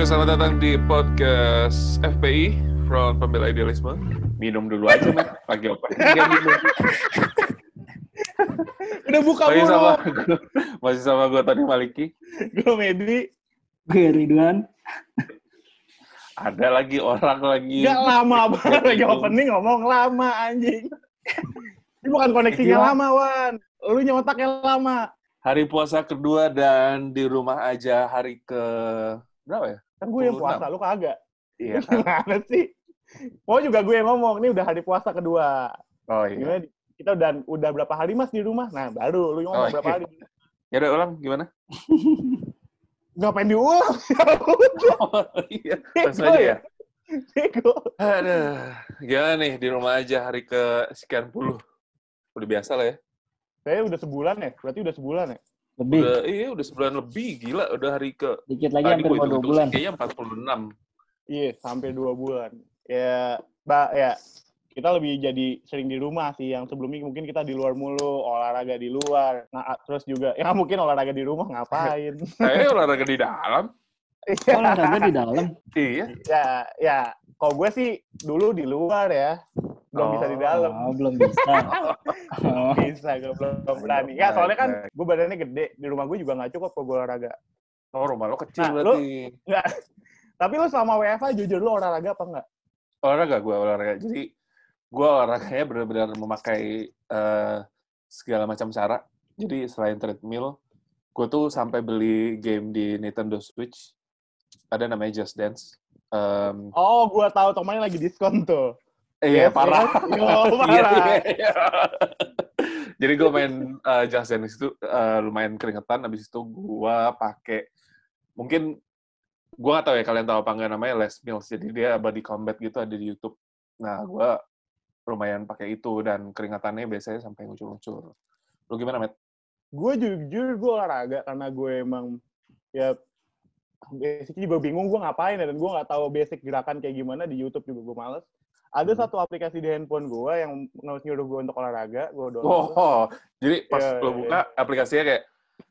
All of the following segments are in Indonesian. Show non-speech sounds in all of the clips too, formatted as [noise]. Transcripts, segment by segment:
Oke, selamat datang di podcast FPI from Pembela Idealisme. Minum dulu aja, men. Lagi apa? Udah buka Masih sama gue, masih sama gue Tony Maliki. Gue Medi. Gue Ridwan. Ada lagi orang lagi. Gak lama banget lagi opening ngomong lama anjing. Ini bukan koneksinya Gila. lama, Wan. Lu nyotaknya lama. Hari puasa kedua dan di rumah aja hari ke berapa ya? Kan gue yang 26. puasa, lu kagak. Iya? [laughs] Gimana sih? Pokoknya juga gue yang ngomong, ini udah hari puasa kedua. Oh iya. Gimana? Kita udah udah berapa hari mas di rumah? Nah, baru lu ngomong Oh, berapa iya. hari. Ya udah ulang gimana? [laughs] Ngapain diulang? [laughs] Oh, iya. Langsung aja ya. Bego. Aduh, gimana nih di rumah aja hari ke sekian puluh? Udah biasa lah ya. Kayaknya udah sebulan ya? Berarti udah sebulan ya? Lebih. Udah, iya udah sebulan lebih gila. Udah hari ke Dikit lagi hampir mau dua bulan. Kayaknya 46. Iya, hampir dua bulan. Ya, mbak, ya kita lebih jadi sering di rumah sih. Yang sebelumnya mungkin kita di luar mulu, olahraga di luar. Nah, terus juga, ya mungkin olahraga di rumah ngapain? Kayaknya [laughs] olahraga di dalam. Oh, olahraga di dalam. Iya. ya, ya. Kalau gue sih dulu di luar ya, belum bisa di Oh. dalam. Oh, belum bisa. [laughs] Oh. Bisa, gue belum belum berani. Ya, soalnya kan gue badannya gede, di rumah gue juga nggak cukup kalau gue olahraga. Oh, rumah lo kecil Nah, berarti. Nggak. Tapi lu selama WFA jujur lu olahraga apa enggak? Olahraga gue olahraga. Jadi gue olahraganya benar-benar memakai eh, segala macam cara. Jadi selain treadmill, gue tuh sampai beli game di Nintendo Switch. Ada namanya Just Dance. Em, Oh, gue tahu temannya lagi diskon tuh. iya, Yes, parah. yes. Yo, parah. Iya, iya, iya. Jadi gue main uh, Just Dance itu uh, lumayan keringetan. Habis itu gue pakai mungkin gue gak tahu ya kalian tahu apa nggak namanya Les Mills. Jadi dia body combat gitu ada di YouTube. Nah gue lumayan pakai itu dan keringatannya biasanya sampai ngucur-ngucur. Lu gimana, Matt? gue jujur gue olahraga karena gue emang ya basically gue bingung gue ngapain ya, dan gue nggak tahu basic gerakan kayak gimana di YouTube juga gue males. Ada Hmm. satu aplikasi di handphone gue yang nyuruh gue untuk olahraga, gue download. Oh, oh. jadi pas Iya, lo iya. buka aplikasinya kayak,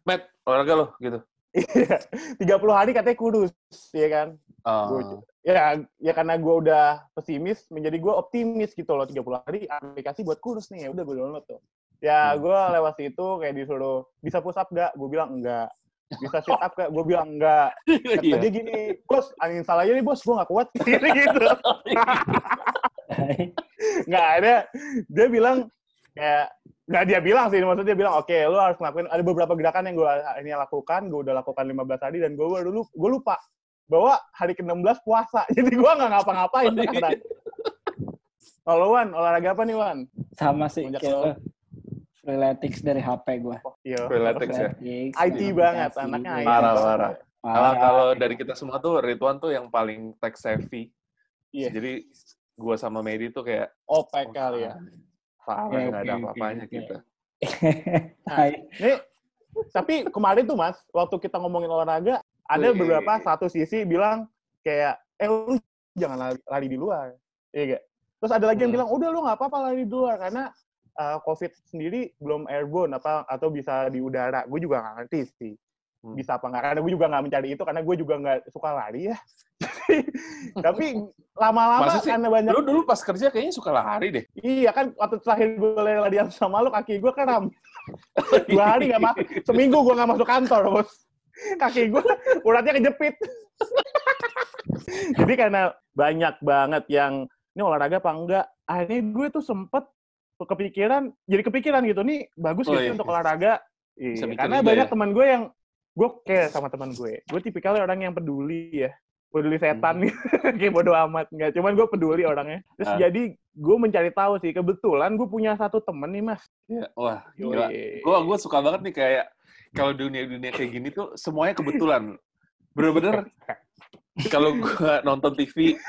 Matt, olahraga lo, gitu. Iya, 30 hari katanya kurus, ya kan? Oh. Gua- Ya, ya karena gue udah pesimis, menjadi gue optimis gitu loh. 30 hari aplikasi buat kurus nih, ya udah gue download tuh. Ya, Hmm. gue lewat situ kayak disuruh, bisa push up gak? Gue bilang enggak. Bisa sit up gak? Gue bilang enggak. Kata Iya. dia gini, bos, uninstall aja nih bos, gue gak kuat. [laughs] gitu. Nggak ada. Dia bilang, kayak, nggak dia bilang sih, maksudnya dia bilang, oke, lu harus ngelakuin, ada beberapa gerakan yang gue ini lakukan, gue udah lakukan 15 hari, dan gue dulu, gue lupa bahwa hari ke-16 puasa. [laughs] Jadi gue nggak ngapa-ngapain sekarang. Kalau Wan, olahraga apa nih Wan? Sama sih kayak. Freeletics dari HP gue. Iya. Freeletics ya? Freeletics. IT banget, anaknya IT. Parah, parah. Kalau Parah. kalau dari kita semua tuh Ridwan tuh yang paling tech savvy. Iya. Jadi gua sama Medi tuh kayak OPEC kali ya. Parah, nggak ada oke, apa-apanya oke, kita. [laughs] Hai. Nih, tapi kemarin tuh Mas, waktu kita ngomongin olahraga, ada beberapa satu sisi bilang kayak, eh lu jangan lari, lari di luar. Iya gak? Terus ada lagi yang Hmm. bilang, udah lu nggak apa-apa lari di luar, karena uh, COVID sendiri belum airborne apa atau bisa di udara. Gue juga nggak ngerti sih. Hmm. Bisa apa nggak? Karena gue juga nggak mencari itu, karena gue juga nggak suka lari ya. [laughs] tapi lama-lama karena banyak Lu dulu pas kerja kayaknya suka lari deh. Iya kan waktu terakhir gue latihan sama lu kaki gue kram. [laughs] Dua hari nggak masuk, seminggu gue nggak masuk kantor bos. Kaki gue [laughs] uratnya kejepit. Jadi karena banyak banget yang ini olahraga apa enggak, akhirnya gue tuh sempet kepikiran, jadi kepikiran gitu nih bagus Oh, gitu iya. untuk olahraga. Bisa Iya, karena banyak ya. teman gue yang gue care sama teman gue. Gue tipikalnya orang yang peduli ya, peduli setan nih, [laughs] kayak bodo amat nggak. Cuman gue peduli orangnya. Terus Hmm. Ah. jadi gue mencari tahu sih, kebetulan gue punya satu temen nih mas. Iya, Wah, gila. Gua gua suka banget nih kayak kalau dunia-dunia kayak gini tuh semuanya kebetulan. Bener-bener [laughs] kalau gua nonton TV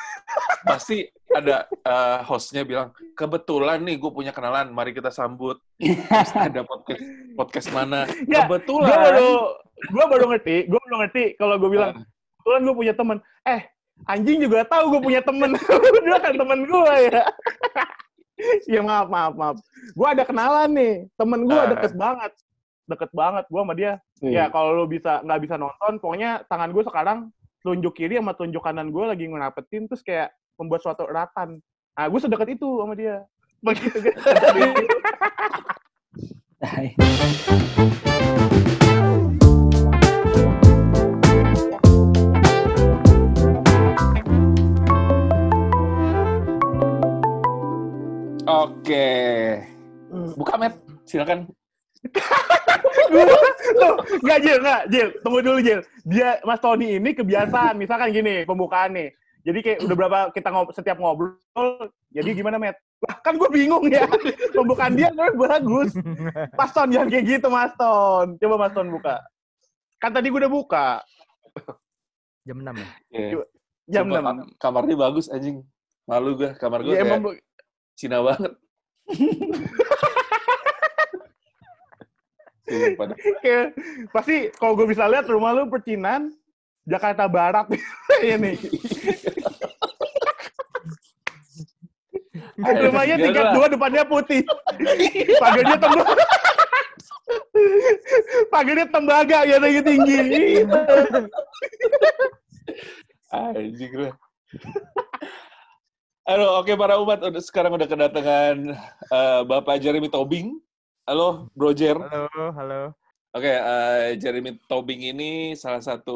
pasti ada eh, hostnya bilang kebetulan nih gue punya kenalan mari kita sambut. Terus ada podcast podcast mana? Ya, kebetulan. gue baru gue baru ngerti gue baru ngerti kalau gue bilang kebetulan gue punya temen. Eh anjing juga tahu gue punya temen. [laughs] Dia kan temen gue ya. [laughs] Ya maaf maaf maaf. Gue ada kenalan nih. Temen gue Ah. deket banget. Deket banget gue sama dia. Wih. ya kalau lu bisa nggak bisa nonton pokoknya tangan gue sekarang tunjuk kiri sama tunjuk kanan gue lagi ngerapetin terus kayak membuat suatu eratan. Nah, gue sedekat itu sama dia. Begitu kan. Oke. Buka, Matt. Silakan. [laughs] Loh, nggak Jil, nggak Jil. Tunggu dulu Jil. Dia Mas Tony ini kebiasaan. Misalkan gini, pembukaan nih. Jadi kayak udah berapa kita ngob setiap ngobrol, jadi gimana, Matt? Lah, kan gue bingung ya. [laughs] Pembukaan dia kan bagus. Mas Ton, jangan kayak gitu, Mas Ton. Coba Mas Ton buka. Kan tadi gue udah buka. Jam 6 ya? Iya. Jam Sumpah, 6. kam- Kamarnya bagus, anjing. Malu gue. Kamar gue Ya, kayak emang Cina banget. [laughs] Dah. kayak, pasti kalau gue bisa lihat rumah lu percinan Jakarta Barat [laughs] ini. Rumahnya Biar tingkat dua, depannya putih. Pagarnya tembaga. Pagarnya tembaga ya tinggi tinggi. Anjing lah. Halo, oke para umat, udah sekarang udah kedatangan eh, Bapak Jeremy Tobing. Halo, Bro Jer. Halo, halo. Oke, eh, Jeremy Tobing ini salah satu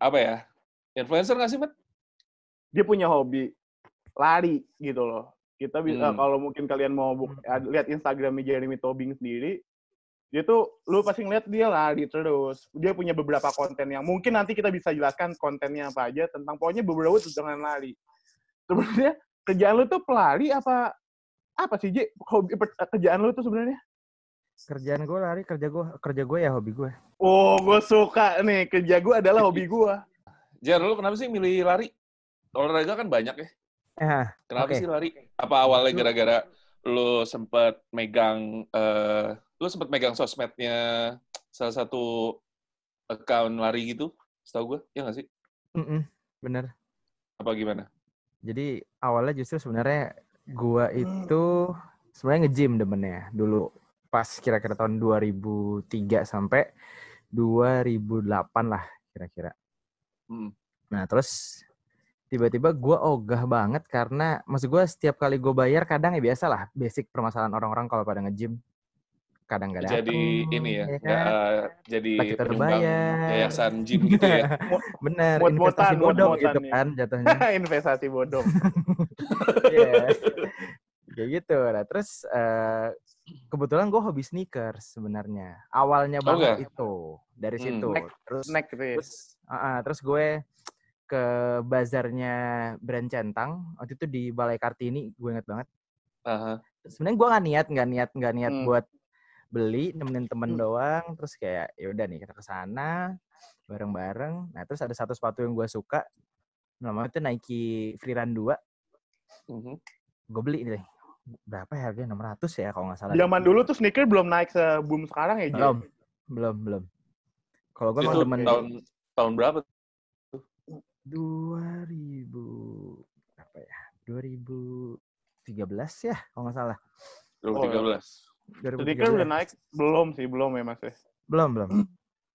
apa ya? Influencer nggak sih, Mat? Dia punya hobi lari gitu loh. Kita bisa Hmm. kalau mungkin kalian mau buk- lihat Instagramnya Jeremy Tobing sendiri, dia tuh lu pasti ngeliat dia lari terus. Dia punya beberapa konten yang mungkin nanti kita bisa jelaskan kontennya apa aja tentang pokoknya beberapa tuh dengan lari. Sebenarnya kerjaan lu tuh pelari apa apa sih J? Hobi per- kerjaan lu tuh sebenarnya? Kerjaan gue lari, kerja gue kerja gue ya hobi gue. Oh, gue suka nih kerja gue adalah hobi [laughs] gue. Jer, lu kenapa sih milih lari? Olahraga kan banyak ya. Eh, Kenapa Oke. sih lari? Apa awalnya gara-gara lu sempet megang, eh lu sempet megang sosmednya salah satu account lari gitu? Setahu gue, ya nggak sih? mm-mm, bener. Apa gimana? Jadi awalnya justru sebenarnya gua itu sebenarnya nge-gym demennya dulu pas kira-kira tahun 2003 sampai 2008 lah kira-kira. Hmm. Nah terus tiba-tiba gua ogah banget karena maksud gua setiap kali gue bayar kadang ya biasa lah basic permasalahan orang-orang kalau pada nge-gym kadang nggak datang. jadi ini ya, ya kan? eh, jadi kita udah penyumbang bayar. yayasan gym [laughs] gitu ya. Bener, Mut-mutan, [laughs] investasi bodong gitu kan jatuhnya. Investasi bodong. Iya. Kayak gitu. Nah, terus eh, kebetulan gue hobi sneakers sebenarnya. Awalnya Oh, banget itu dari Hmm. situ. Snack- Terus Snack gitu ya. terus ah, ah, terus gue ke bazarnya brand centang waktu itu di Balai Kartini gue inget banget. Aha. Sebenarnya gue nggak niat, nggak niat, nggak niat Hmm. buat beli nemenin temen Hmm. doang. Terus kayak ya udah nih kita ke sana bareng-bareng. Nah terus ada satu sepatu yang gue suka. Namanya itu Nike Freerun 2 Mhm. gue beli deh berapa ya harganya 600 ya kalau nggak salah Zaman dulu tuh sneaker belum naik se-boom sekarang ya, belum belum belum kalau gue emang Itu demen tahun tahun berapa? 2000 apa ya 2013 ya kalau nggak salah 2013. 2013 Sneaker udah naik? Belum sih, belum ya Mas ya. belum belum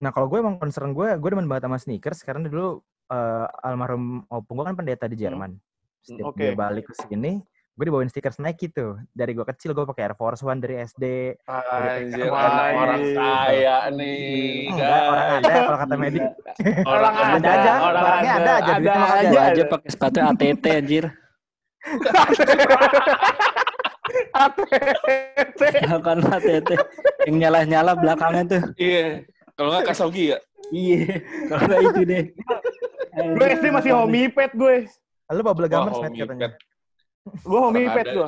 nah kalau gue emang concern gue gue demen banget sama sneakers karena dulu eh, almarhum opung gue kan pendeta di Jerman setiap Oke. dia balik ke sini gue dibawain sneakers Nike tuh dari gue kecil gue pakai Air Force One dari SD Anjir, anak orang anjir. kaya nih. Enggak, orang ada kalau kata medik Orang ada ada, aja, orang orangnya ada aja, ada aja. aja pakai sepatu ATT anjir. [laughs] ATT. Kan ATT. Yang nyala-nyala belakangnya tuh. Iya. Kalau nggak Kasogi ya? Iya. Kalau nggak itu deh. Gue SD masih homipet gue. Lu bubble Matt, homie katanya. pet. Gue homipet Ada gue.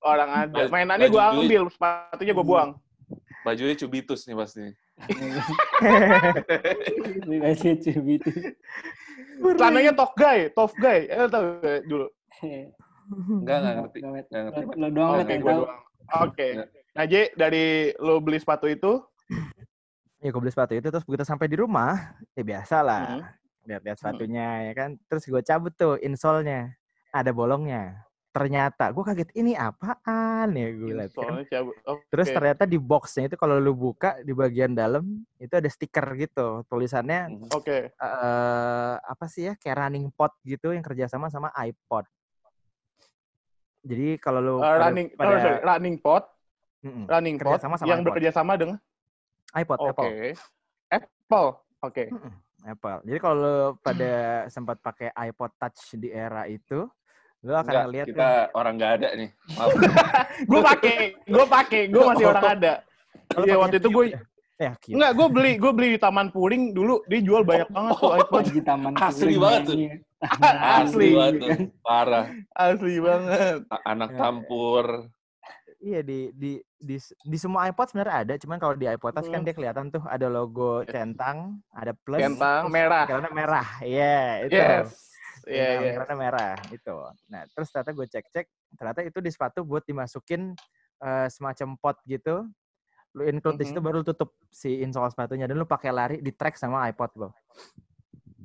Orang ada. Mainannya gue ambil, sepatunya gue buang. Bajunya cubitus nih pasti. Masih gitu. Celananya top guy, top guy. Eh, tau dulu. [laughs] Enggak, enggak ngerti. Nggak ngerti. Lo doang Oke, Mat, yang tahu. Oke. Ya. Nah, J, dari lo beli sepatu itu, Ya gue beli sepatu itu terus begitu sampai di rumah, ya biasa lah. Hmm. Lihat-lihat sepatunya ya kan. Terus gue cabut tuh insole-nya. Ada bolongnya. Ternyata gue kaget ini apaan ya gue liat kan. Cabut. Oke. Terus ternyata di boxnya itu kalau lu buka di bagian dalam itu ada stiker gitu. Tulisannya Mhm. Oke. eh apa sih ya kayak running pot gitu yang kerjasama sama iPod. Jadi kalau lu Eh, pada- running pada, oh, sorry, running pot, Mm-mm, running pot Kerjasama sama yang iPod. bekerja sama dengan iPod Oke. Apple. Apple. Oke. Mm-mm, Apple. Jadi kalau lu pada [clears throat] sempat pakai iPod Touch di era itu, lu akan Enggak, ngeliat kita orang nggak ada nih. [laughs] Maaf. [laughs] gue pakai, gue pakai, gue masih orang ada. Kalau Iya waktu itu gue ya? Cube. Enggak, gue beli gue beli di Taman Puring dulu dia jual banyak [laughs] banget tuh iPod Di taman Asli Puring banget tuh. [laughs] asli, banget tuh. Parah. asli banget. Anak Ya. campur. Iya di di di di semua iPod sebenarnya ada, cuman kalau di iPod Touch kan Hmm. dia kelihatan tuh ada logo centang, ada plus, Centang merah. lingkarannya merah. Iya, itu. Yes. Iya, Iya, iya. lingkarannya merah itu. Nah, terus ternyata gue cek-cek, ternyata itu di sepatu buat dimasukin eh, semacam pot gitu. Lu include di situ Mhm. baru lu tutup si insole sepatunya dan lu pakai lari di track sama iPod lo.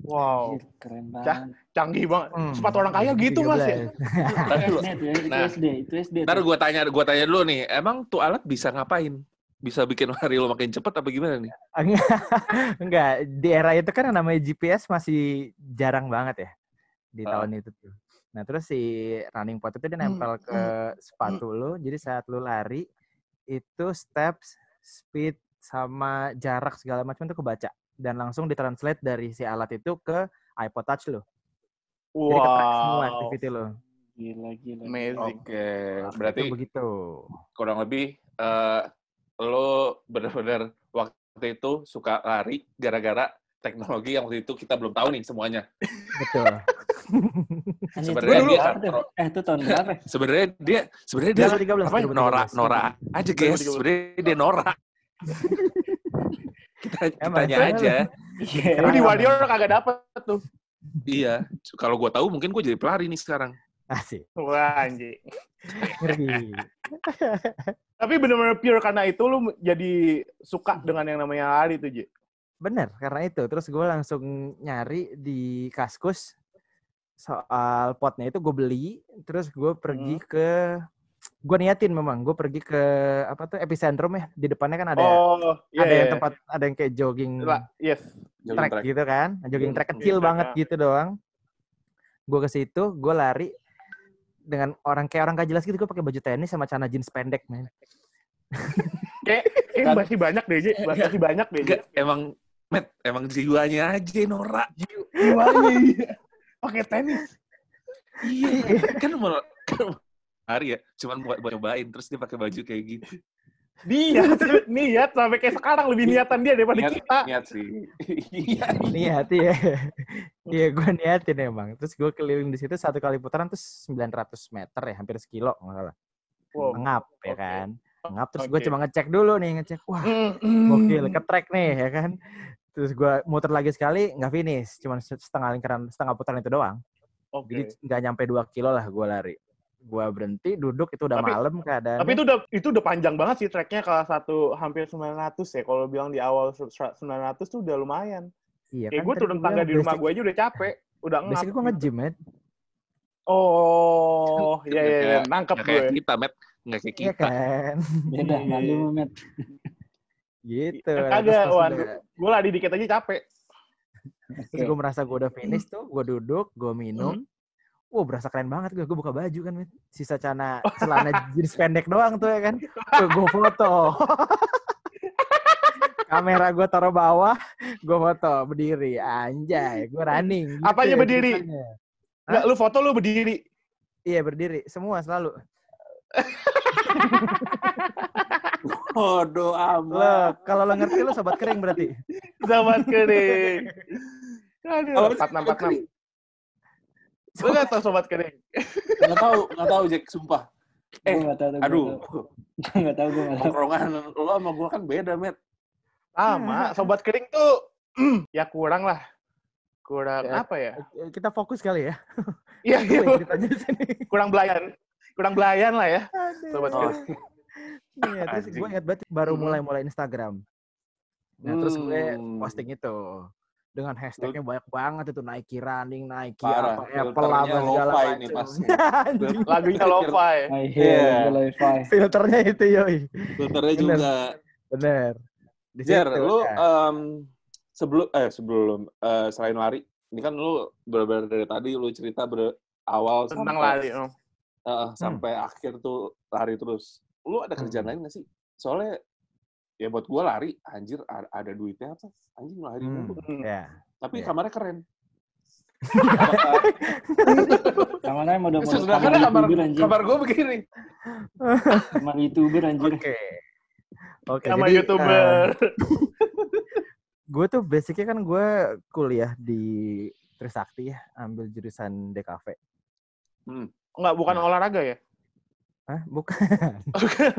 Wow, Keren Cah. banget. canggih banget. Hmm, Sepatu orang kaya gitu, Mas ya. 13. [laughs] Ntar dulu. SD tuh ya, itu Nah. SD, itu SD. Ntar gue tanya, gua tanya dulu nih. Emang tuh alat bisa ngapain? Bisa bikin [laughs] lari lo makin cepet apa gimana nih? [laughs] Enggak, di era itu kan yang namanya GPS masih jarang banget ya di Ah. tahun itu tuh. Nah, terus si running pot itu dia nempel ke sepatu lu. Jadi saat lu lari itu steps, speed sama jarak segala macam itu kebaca dan langsung ditranslate dari si alat itu ke iPod Touch lu. Jadi ke track semua Wow. activity lu. Gila, gila. Amazing. Oke, Itu berarti begitu. kurang lebih eh, lo benar-benar waktu itu suka lari gara-gara teknologi yang waktu itu kita belum tahu nih semuanya. Betul. [laughs] Itu Sebenarnya dia tuh? Eh, itu tahun berapa? ya? [laughs] Sebenarnya dia sebenarnya dia 2013, apa 2013. Nora Nora aja guys. 2013. Sebenarnya dia Nora. [laughs] kita Emang, soalnya aja. [laughs] Iya. Lu di Warrior kagak dapet tuh. Iya. Kalau gue tahu mungkin gue jadi pelari nih sekarang. Asik. Wah, anjing. [laughs] Tapi bener-bener pure karena itu lu jadi suka dengan yang namanya lari tuh, Ji. Bener, karena itu. Terus gue langsung nyari di Kaskus soal potnya itu gue beli. Terus gue pergi ke... Gue niatin memang. Gue pergi ke apa tuh epicentrum ya. Di depannya kan ada oh, iya. ada yang iya. tempat ada yang kayak jogging yes. Jogging track, track. gitu kan. Jogging track Jogging kecil track, banget ya. gitu doang. Gue ke situ, gue lari dengan orang kayak orang gak jelas gitu. Gue pakai baju tenis sama celana jeans pendek, men. [laughs] Kayak, Kan- masih banyak deh, Ji. Masih banyak deh, Ji. Enggak, emang Matt, emang jiwanya aja Nora. Gimana iya? Pakai tenis. Iya, kan kan lari ya, cuman buat buat cobain terus dia pakai baju kayak gitu. Dia niat sampai kayak sekarang lebih niatan dia daripada Niat, kita. niat sih. Iya. Niat ya. Iya, gue niatin emang. Terus gue keliling di situ satu kali putaran terus 900 meter ya, hampir sekilo nggak salah. Wow. Ngap ya Oke. kan. Ngap terus gue Oke. cuma ngecek dulu nih, ngecek. Wah, gokil, ke track nih ya kan. Terus gue muter lagi sekali, nggak finish. Cuma setengah lingkaran, setengah putaran itu doang. Oke. Jadi nggak nyampe 2 kilo lah gue lari. Gue berhenti, duduk, itu udah Tapi- malam keadaan. Tapi itu udah itu udah panjang banget sih tracknya kalau satu hampir 900 ya. Kalau bilang di awal 900 tuh udah lumayan. iya, Kayak gue tadi turun gua tangga di rumah gue aja udah capek. Udah ngap. Basically gue nge-gym, ya. Oh, Kan iya iya iya. nangkep gue. kayak kita, Matt. Nggak kayak Iya kita. kan? Beda, malu, Met. gitu. Eh, Nah, kagak, terus pas Wan. udah- Gue lari dikit aja capek. Terus gue merasa gue udah finish tuh, gue duduk, gue minum. Wah berasa keren banget gue, gue buka baju kan, Mit. sisa celana celana [laughs] jeans pendek doang tuh ya kan. Gue foto. [laughs] Kamera gue taruh bawah, gue foto berdiri, anjay, gue running. gitu Apanya ya berdiri? Enggak, lu foto lu berdiri. Iya berdiri, semua selalu. [laughs] Lo amat. kalau lo ngerti lo sobat kering berarti. Sobat kering. Aduh, Kalau 4646. Lu gak tau sobat kering? Nggak tahu, nggak tahu Jack, sumpah. Eh, Gue nggak tahu. Aduh, Gue nggak tahu, gue nggak tahu. tongkrongan lo sama gue kan beda, Matt. Sama, sobat kering tuh [clears throat] ya kurang lah. Kurang Ya. apa ya? Kita fokus kali ya. Iya, Gue iya. ceritanya di sini. kurang belayan. Kurang belayan lah ya. Sobat Oh, kering. Iya, terus gue ingat banget baru Hmm. mulai-mulai Instagram. Nah, terus gue Hmm. posting itu. Dengan hashtagnya banyak banget itu Nike running, Nike Parah, apa Apple apa segala macam. pasti. [laughs] Anjing. Lagunya lo-fi. Iya. Filternya itu yoi. Filternya Bener. juga. Bener. Di Jer, situ, lu ya. em, sebelum eh sebelum eh, selain lari, ini kan lu benar dari tadi lu cerita berawal Tentang sampai lari. oh. eh, sampai akhir tuh lari terus. Lu ada kerjaan Hmm. lain gak sih? Soalnya ya buat gua lari, anjir ada duitnya apa? Anjing lari Hmm. Hmm. ya. Tapi Iya. kamarnya keren. [laughs] Kamarnya mau udah mau kamar, youtuber anjir. kamar gua begini. Kamar youtuber anjir. Oke. Oke, jadi, eh, YouTuber. [laughs] gue tuh basicnya kan gue kuliah di Trisakti ya, ambil jurusan DKV. Enggak, bukan olahraga ya? Hah? Bukan.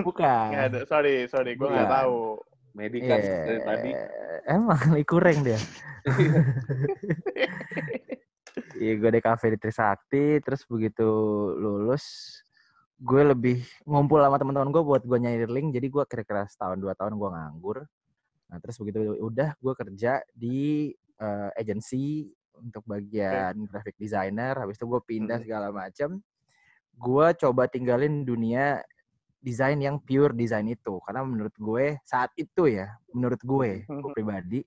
Bukan. Nggak ada. Sorry, sorry. Gue nggak Bukan. tahu. Medikan Iya, dari tadi. Emang [laughs] kurang dia. [laughs] Iya, gue DKV di Trisakti, terus begitu lulus, gue lebih ngumpul sama teman-teman gue buat gue nyari link, jadi gue kira-kira setahun dua tahun gue nganggur. Nah, terus begitu udah gue kerja di eh, agency untuk bagian graphic designer, habis itu gue pindah Hmm. segala macam. Gue coba tinggalin dunia desain yang pure desain itu, karena menurut gue saat itu ya, menurut gue, gue pribadi,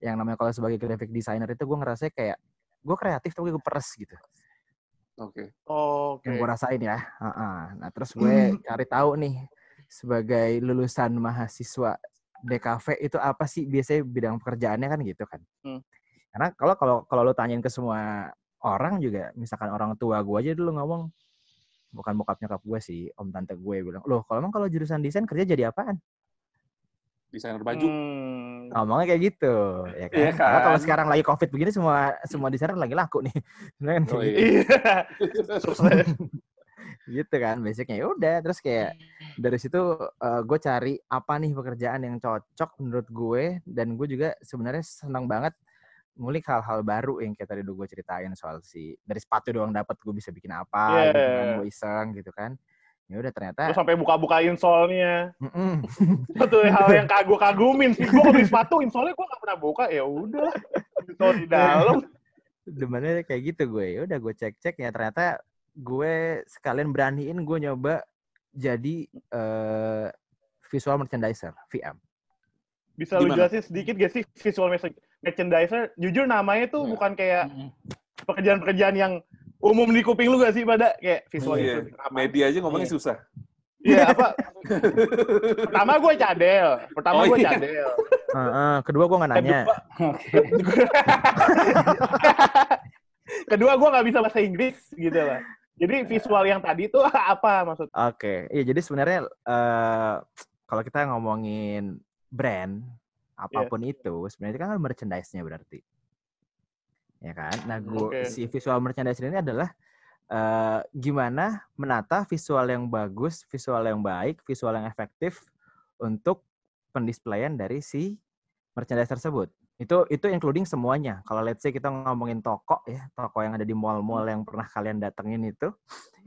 yang namanya kalau sebagai graphic designer itu gue ngerasa kayak gue kreatif tapi gue peres gitu Oke. Oke. yang gue rasain ya nah terus gue cari tahu nih sebagai lulusan mahasiswa DKV itu apa sih biasanya bidang pekerjaannya kan gitu kan Hmm. karena kalau kalau kalau lo tanyain ke semua orang juga misalkan orang tua gue aja dulu ngomong bukan bokap nyokap gue sih om tante gue bilang loh kalau emang kalau jurusan desain kerja jadi apaan Desainer baju. Hmm. ngomongnya kayak gitu ya kan, Iya Karena kalau kan? sekarang lagi covid begini semua semua desainer lagi laku nih [laughs] kan kayak Oh, gitu. Iya. Sukses. [laughs] gitu kan basicnya ya udah terus kayak dari situ gue cari apa nih pekerjaan yang cocok menurut gue dan gue juga sebenarnya senang banget ngulik hal-hal baru yang kayak tadi udah gue ceritain soal si dari sepatu doang dapat gue bisa bikin apa Iya. gitu kan gue iseng gitu kan ya udah ternyata Terus sampai buka-buka insolnya. mm-mm. [laughs] Itu hal yang kagum kagumin sih. Gue beli sepatu, insolnya gue gak pernah buka. Ya udah. Insol di dalam. demennya kayak gitu gue ya udah gue cek-cek ya ternyata gue sekalian beraniin gue nyoba jadi eh, visual merchandiser VM Bisa lu jelasin sedikit gak sih visual merch- merchandiser? Jujur namanya tuh Iya. bukan kayak pekerjaan-pekerjaan yang umum di kuping lu gak sih pada kayak visual itu apa? media aja ngomongnya Iya. susah. Iya apa? Pertama gue cadel. Pertama Oh, gue iya. cadel. Heeh, kedua gue nggak nanya. Kedua [laughs] gue nggak bisa bahasa Inggris gitu lah. Jadi visual yang tadi itu [laughs] apa maksud? Oke, iya jadi sebenarnya eh kalau kita ngomongin brand apa pun itu, sebenarnya itu kan merchandise-nya berarti, ya kan? Nah, gua Oke. si visual merchandise ini adalah eh gimana menata visual yang bagus, visual yang baik, visual yang efektif untuk pendisplayan dari si merchandise tersebut. Itu itu including semuanya. Kalau let's say kita ngomongin toko ya, toko yang ada di mall-mall yang pernah kalian datengin itu,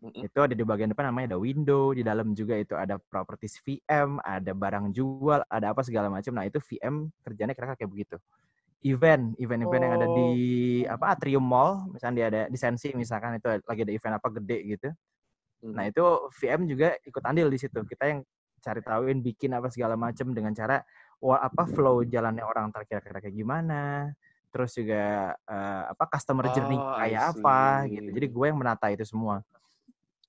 itu ada di bagian depan namanya ada window, di dalam juga itu ada properties VM, ada barang jual, ada apa segala macam. Nah, itu VM kerjanya kira-kira kayak begitu. Event, event-event yang ada di apa Atrium Mall, misalnya dia ada di Sensi misalkan itu lagi ada event apa gede gitu. Hmm. Nah, itu VM juga ikut andil di situ. Kita yang cari tahuin bikin apa segala macam dengan cara apa flow jalannya orang ntar kira-kira kayak gimana. Terus juga eh, apa customer journey Oh, kayak apa gitu. Jadi gue yang menata itu semua.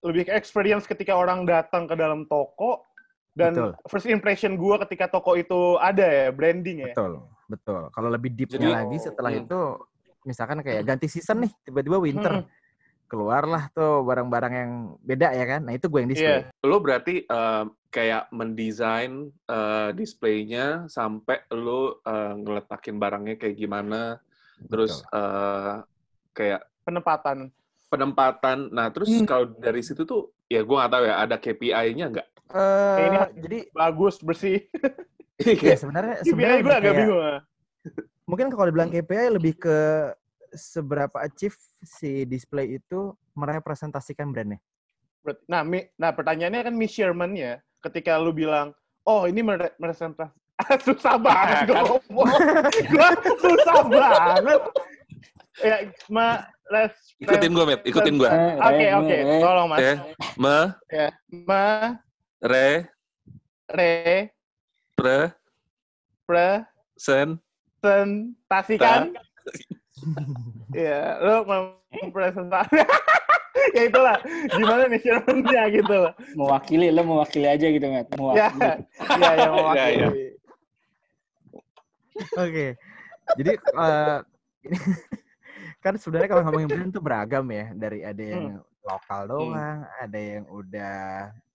Lebih ke experience ketika orang datang ke dalam toko dan Betul. first impression gue ketika toko itu ada ya branding ya. Betul, betul. Kalau lebih deepnya Jadi- lagi setelah Hmm. itu, misalkan kayak ganti season nih, tiba-tiba winter, Hmm. Keluarlah tuh barang-barang yang beda ya kan. Nah itu gue yang display. Iya. Lo berarti eh, kayak mendesain eh, displaynya sampai lo eh, ngeletakin barangnya kayak gimana, terus eh, kayak Penempatan. penempatan. Nah, terus Hmm. kalau dari situ tuh, ya gue nggak tahu ya, ada KPI-nya nggak? Eh, ini jadi Bagus, bersih. [laughs] ya sebenarnya KPI sebenarnya gue agak bingung. mungkin kalau dibilang KPI lebih ke seberapa achieve si display itu merepresentasikan brandnya. Nah, mi- nah pertanyaannya kan measurement-nya ketika lu bilang, oh ini mere- merepresentasi- [laughs] susah banget gue ngomong. Gue susah banget. Ya, ma, les, Ikutin gue, Met. Ikutin gue. Oke, oke. Tolong, Mas. Ya. Me, Ya. Ma, re, re, pre, presentasikan. sen, Ya, lo mempresentasi. [laughs] ya itulah. Gimana nih Sherman-nya gitu loh. Mewakili, lo mewakili aja gitu, Matt. Ya, Mewakili. ya, yang Ya, mewakili. ya. Oke. Jadi eh, ini [laughs] kan sebenarnya kalau ngomongin brand tuh beragam ya. Dari ada yang lokal doang, ada yang udah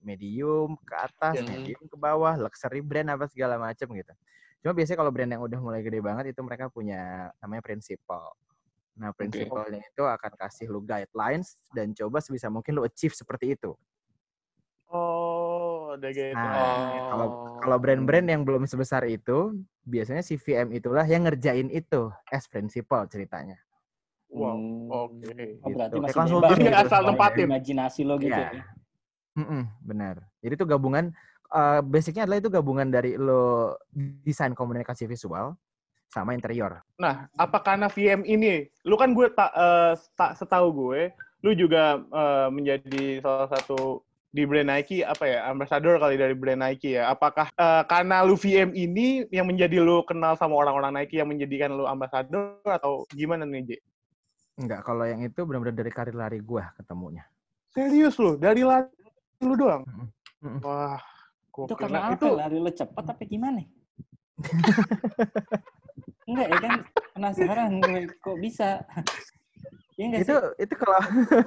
medium ke atas, Hmm. medium ke bawah, luxury brand apa segala macam gitu. Cuma biasanya kalau brand yang udah mulai gede banget itu mereka punya namanya prinsipal. Nah, prinsipalnya itu akan kasih lu guidelines dan coba sebisa mungkin lu achieve seperti itu. Oh, udah gitu. Nah, kalau Oh. kalau brand-brand yang belum sebesar itu, biasanya si VM itulah yang ngerjain itu as principal ceritanya. Wow, Hmm. oke. Oh, berarti Gitu. masih Kayak bebas Jadi gitu, asal tempatin. Imajinasi lo gitu. Iya. ya. Mm-mm, benar. Jadi itu gabungan, eh, basicnya adalah itu gabungan dari lo desain komunikasi visual sama interior. Nah, apa karena VM ini, lu kan gue tak eh, tak setahu gue, lu juga eh, menjadi salah satu di brand Nike apa ya, ambassador kali dari brand Nike ya. Apakah eh, karena lu VM ini yang menjadi lu kenal sama orang-orang Nike yang menjadikan lu ambassador atau gimana nih, J? Enggak, kalau yang itu benar-benar dari karir lari gua ketemunya. Serius lu, dari lari lu doang? Mm-mm. Wah, Itu gokil. karena apa? Lari lo cepet tapi gimana? [laughs] Enggak ya kan penasaran gue kok bisa. Enggak Itu sih? itu kalau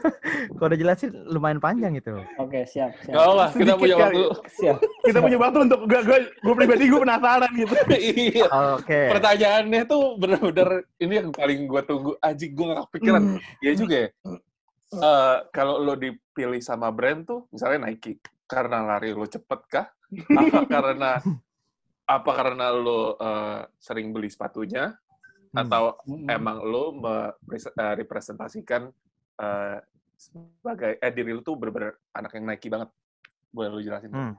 [laughs] kalau udah jelasin lumayan panjang itu. Oke, siap, siap. Gak apa, kita punya waktu. Siap. kita punya waktu untuk gue, gue, gue pribadi gue penasaran gitu. [laughs] Iya. Oke. Pertanyaannya tuh bener-bener ini yang paling gue tunggu. Aji gue gak kepikiran. Iya juga ya. Eh, kalau lo dipilih sama brand tuh, misalnya Nike, karena lari lo cepet kah? Apa karena apa karena lo eh, sering beli sepatunya? Hmm. Atau Mm-mm. emang lo merepresentasikan eh, sebagai eh diri lo tuh bener-bener anak yang Nike banget? Boleh lo jelasin? Hmm.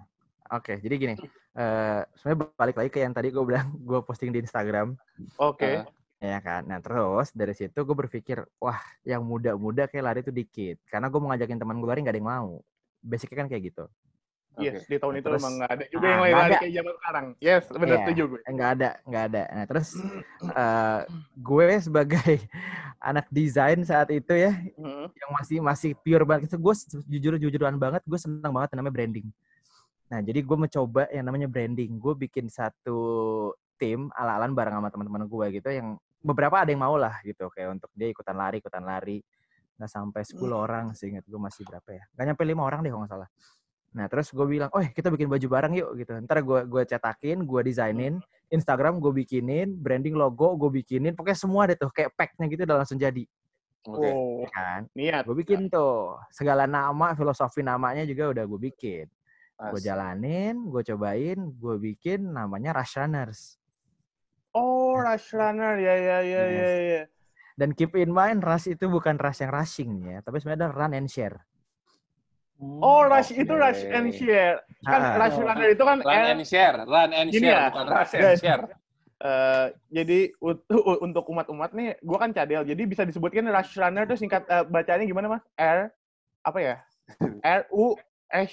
Oke, jadi gini. eh sebenarnya balik lagi ke yang tadi gue bilang, gue posting di Instagram. Oke. Ya kan. Nah terus dari situ gue berpikir, wah yang muda-muda kayak lari itu dikit. Karena gue mau ngajakin teman gue lari nggak ada yang mau. Basicnya kan kayak gitu. Yes, di tahun itu Terus- emang nggak ada juga Ah, yang ada. kayak zaman sekarang. Yes, benar Iya. setuju gue. Nggak ada, nggak ada. Nah terus eh gue sebagai [laughs] anak desain saat itu ya, Hmm. yang masih masih pure banget itu gue jujur jujuran banget gue senang banget namanya branding nah jadi gue mencoba yang namanya branding gue bikin satu tim ala-alan bareng sama teman-teman gue gitu yang beberapa ada yang mau lah gitu kayak untuk dia ikutan lari ikutan lari nggak sampai 10 orang sih ingat gue masih berapa ya nggak nyampe lima orang deh kalau nggak salah nah terus gue bilang oh kita bikin baju bareng yuk gitu ntar gue gue cetakin gue desainin Instagram gue bikinin branding logo gue bikinin pokoknya semua deh tuh kayak packnya gitu udah langsung jadi Oke. Oh, ya kan niat. gue bikin tuh segala nama filosofi namanya juga udah gue bikin gue jalanin gue cobain gue bikin namanya Rush Runners Oh, rush runner. Ya, ya, ya, Yes. ya, ya. dan keep in mind rush itu bukan rush yang rushing ya tapi sebenarnya run and share Oh, rush Oke. itu rush and share. Kan Ah. rush runner itu kan Run eh, and share, run and Gini share, ya, bukan rush and share. eh, jadi [laughs] untuk umat-umat nih, gua kan cadel. Jadi bisa disebutkan rush runner itu singkat eh, bacanya gimana, Mas? R apa ya? [laughs] R U S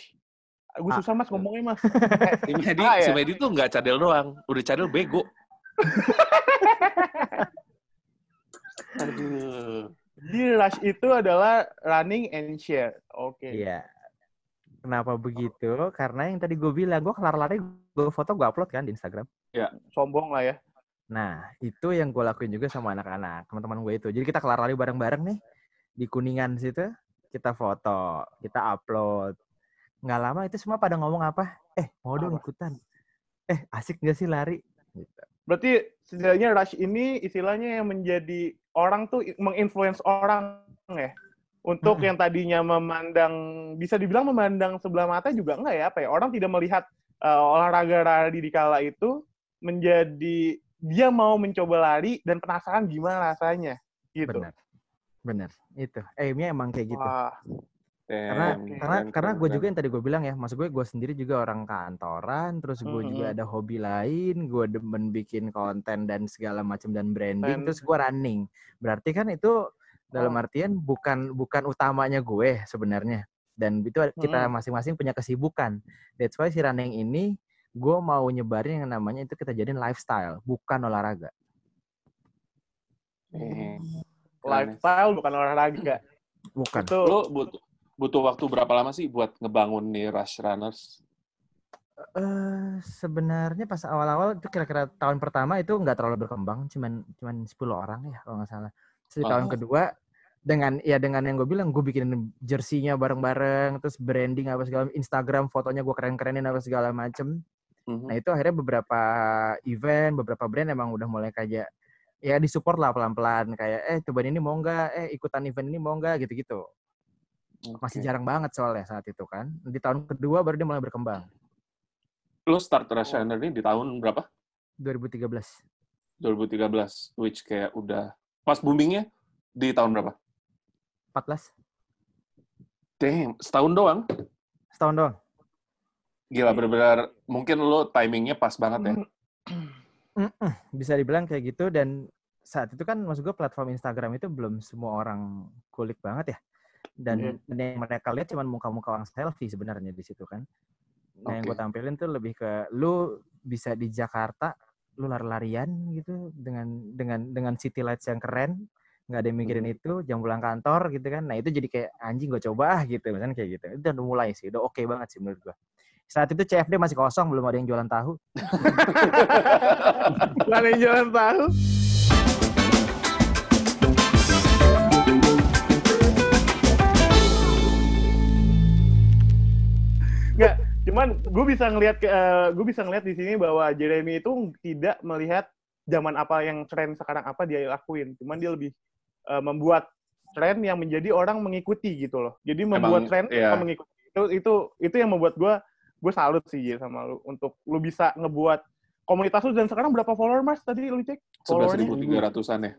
Gue Ah. susah mas ngomongnya mas. [laughs] Si Medi, Ah, si ya. Medi tuh nggak cadel doang, udah cadel bego. Aduh. Jadi rush itu adalah running and share. Oke. iya kenapa begitu? Karena yang tadi gue bilang gue kelar lari gue foto gue upload kan di Instagram. Sombong lah ya. nah itu yang gue lakuin juga sama anak-anak teman-teman gue itu. Jadi kita kelar lari bareng-bareng nih di kuningan situ kita foto kita upload. Nggak lama itu semua pada ngomong apa? Eh mau dong ikutan. Eh asik gak sih lari? Gitu. Berarti setidaknya rush ini istilahnya yang menjadi orang tuh menginfluence orang ya. Untuk Mm-mm. yang tadinya memandang bisa dibilang memandang sebelah mata juga enggak ya apa ya orang tidak melihat eh, olahraga lari di kala itu menjadi dia mau mencoba lari dan penasaran gimana rasanya gitu. benar benar itu aimnya emang kayak gitu Wah. karena Damn, karena karena gue juga yang tadi gue bilang ya maksud gue gue sendiri juga orang kantoran terus gue juga Mhm. ada hobi lain gue demen bikin konten dan segala macam dan branding Dan- terus gue running berarti kan itu dalam Oh. artian bukan bukan utamanya gue sebenarnya dan itu kita masing-masing punya kesibukan that's why si running ini gue mau nyebarin yang namanya itu kita jadiin lifestyle bukan olahraga Eh, Lifestyle bukan olahraga. [clears throat] bukan Itu Lo butuh butuh waktu berapa lama sih buat ngebangun nih Rush Runners? Eh sebenarnya pas awal-awal itu kira-kira tahun pertama itu nggak terlalu berkembang, cuman cuman 10 orang ya kalau nggak salah. Terus di tahun Oh. kedua dengan ya dengan yang gue bilang gue bikin jersey-nya bareng-bareng, terus branding apa segala Instagram fotonya gue keren-kerenin apa segala macem. Mhm. Nah itu akhirnya beberapa event, beberapa brand emang udah mulai kayak ya disupport lah pelan-pelan kayak eh cobain ini mau nggak, eh ikutan event ini mau nggak gitu-gitu. Masih Oke. jarang banget soalnya saat itu kan. Di tahun kedua baru dia mulai berkembang. Lo start Rush Runner ini di tahun berapa? 2013. 2013, which kayak udah pas boomingnya di tahun berapa? 14 Damn, setahun doang. setahun doang. Gila, bener-bener mungkin lo timingnya pas banget ya. Bisa dibilang kayak gitu dan saat itu kan maksud gue platform Instagram itu belum semua orang kulik banget ya dan Iya. dan yang mereka lihat cuma muka-muka orang selfie sebenarnya di situ kan nah yang Oke. gue tampilin tuh lebih ke lu bisa di Jakarta lu lari-larian gitu dengan dengan dengan city lights yang keren nggak ada yang mikirin Hmm. itu jam pulang kantor gitu kan nah itu jadi kayak anjing gue coba ah gitu misalnya kayak gitu itu udah mulai sih udah oke banget sih menurut gue saat itu CFD masih kosong belum ada yang jualan tahu [laughs] Gak ada yang jalan tahu. Nggak, cuman gue bisa ngelihat gue bisa ngelihat di sini bahwa Jeremy itu tidak melihat zaman apa yang tren sekarang apa dia lakuin. Cuman dia lebih eh, membuat tren yang menjadi orang mengikuti gitu loh. Jadi membuat Emang, tren iya. orang mengikuti itu itu itu yang membuat gue gue salut sih Jil, sama lu untuk lu bisa ngebuat komunitas lu dan sekarang berapa follower mas tadi lu cek? Followernya? 11.300-an ya.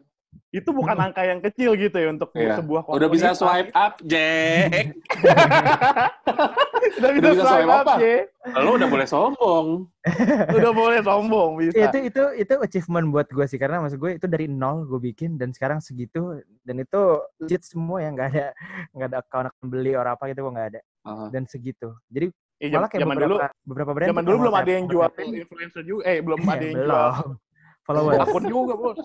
Itu bukan angka yang kecil gitu ya untuk Iya. sebuah Udah bisa komunitas. swipe up, Jack. [laughs] udah bisa, Udah bisa swipe swipe up? Ye. Lo udah boleh sombong. [laughs] Udah boleh sombong bisa. itu itu itu achievement buat gue sih karena maksud gue itu dari nol gue bikin dan sekarang segitu dan itu legit semua ya nggak ada nggak ada account beli orang apa gitu gue nggak ada Aha. dan segitu jadi Eh, malah kayak zaman beberapa dulu beberapa brand zaman dulu belum ada yang jual influencer juga. Eh belum ada yang jual belum followers akun juga bos.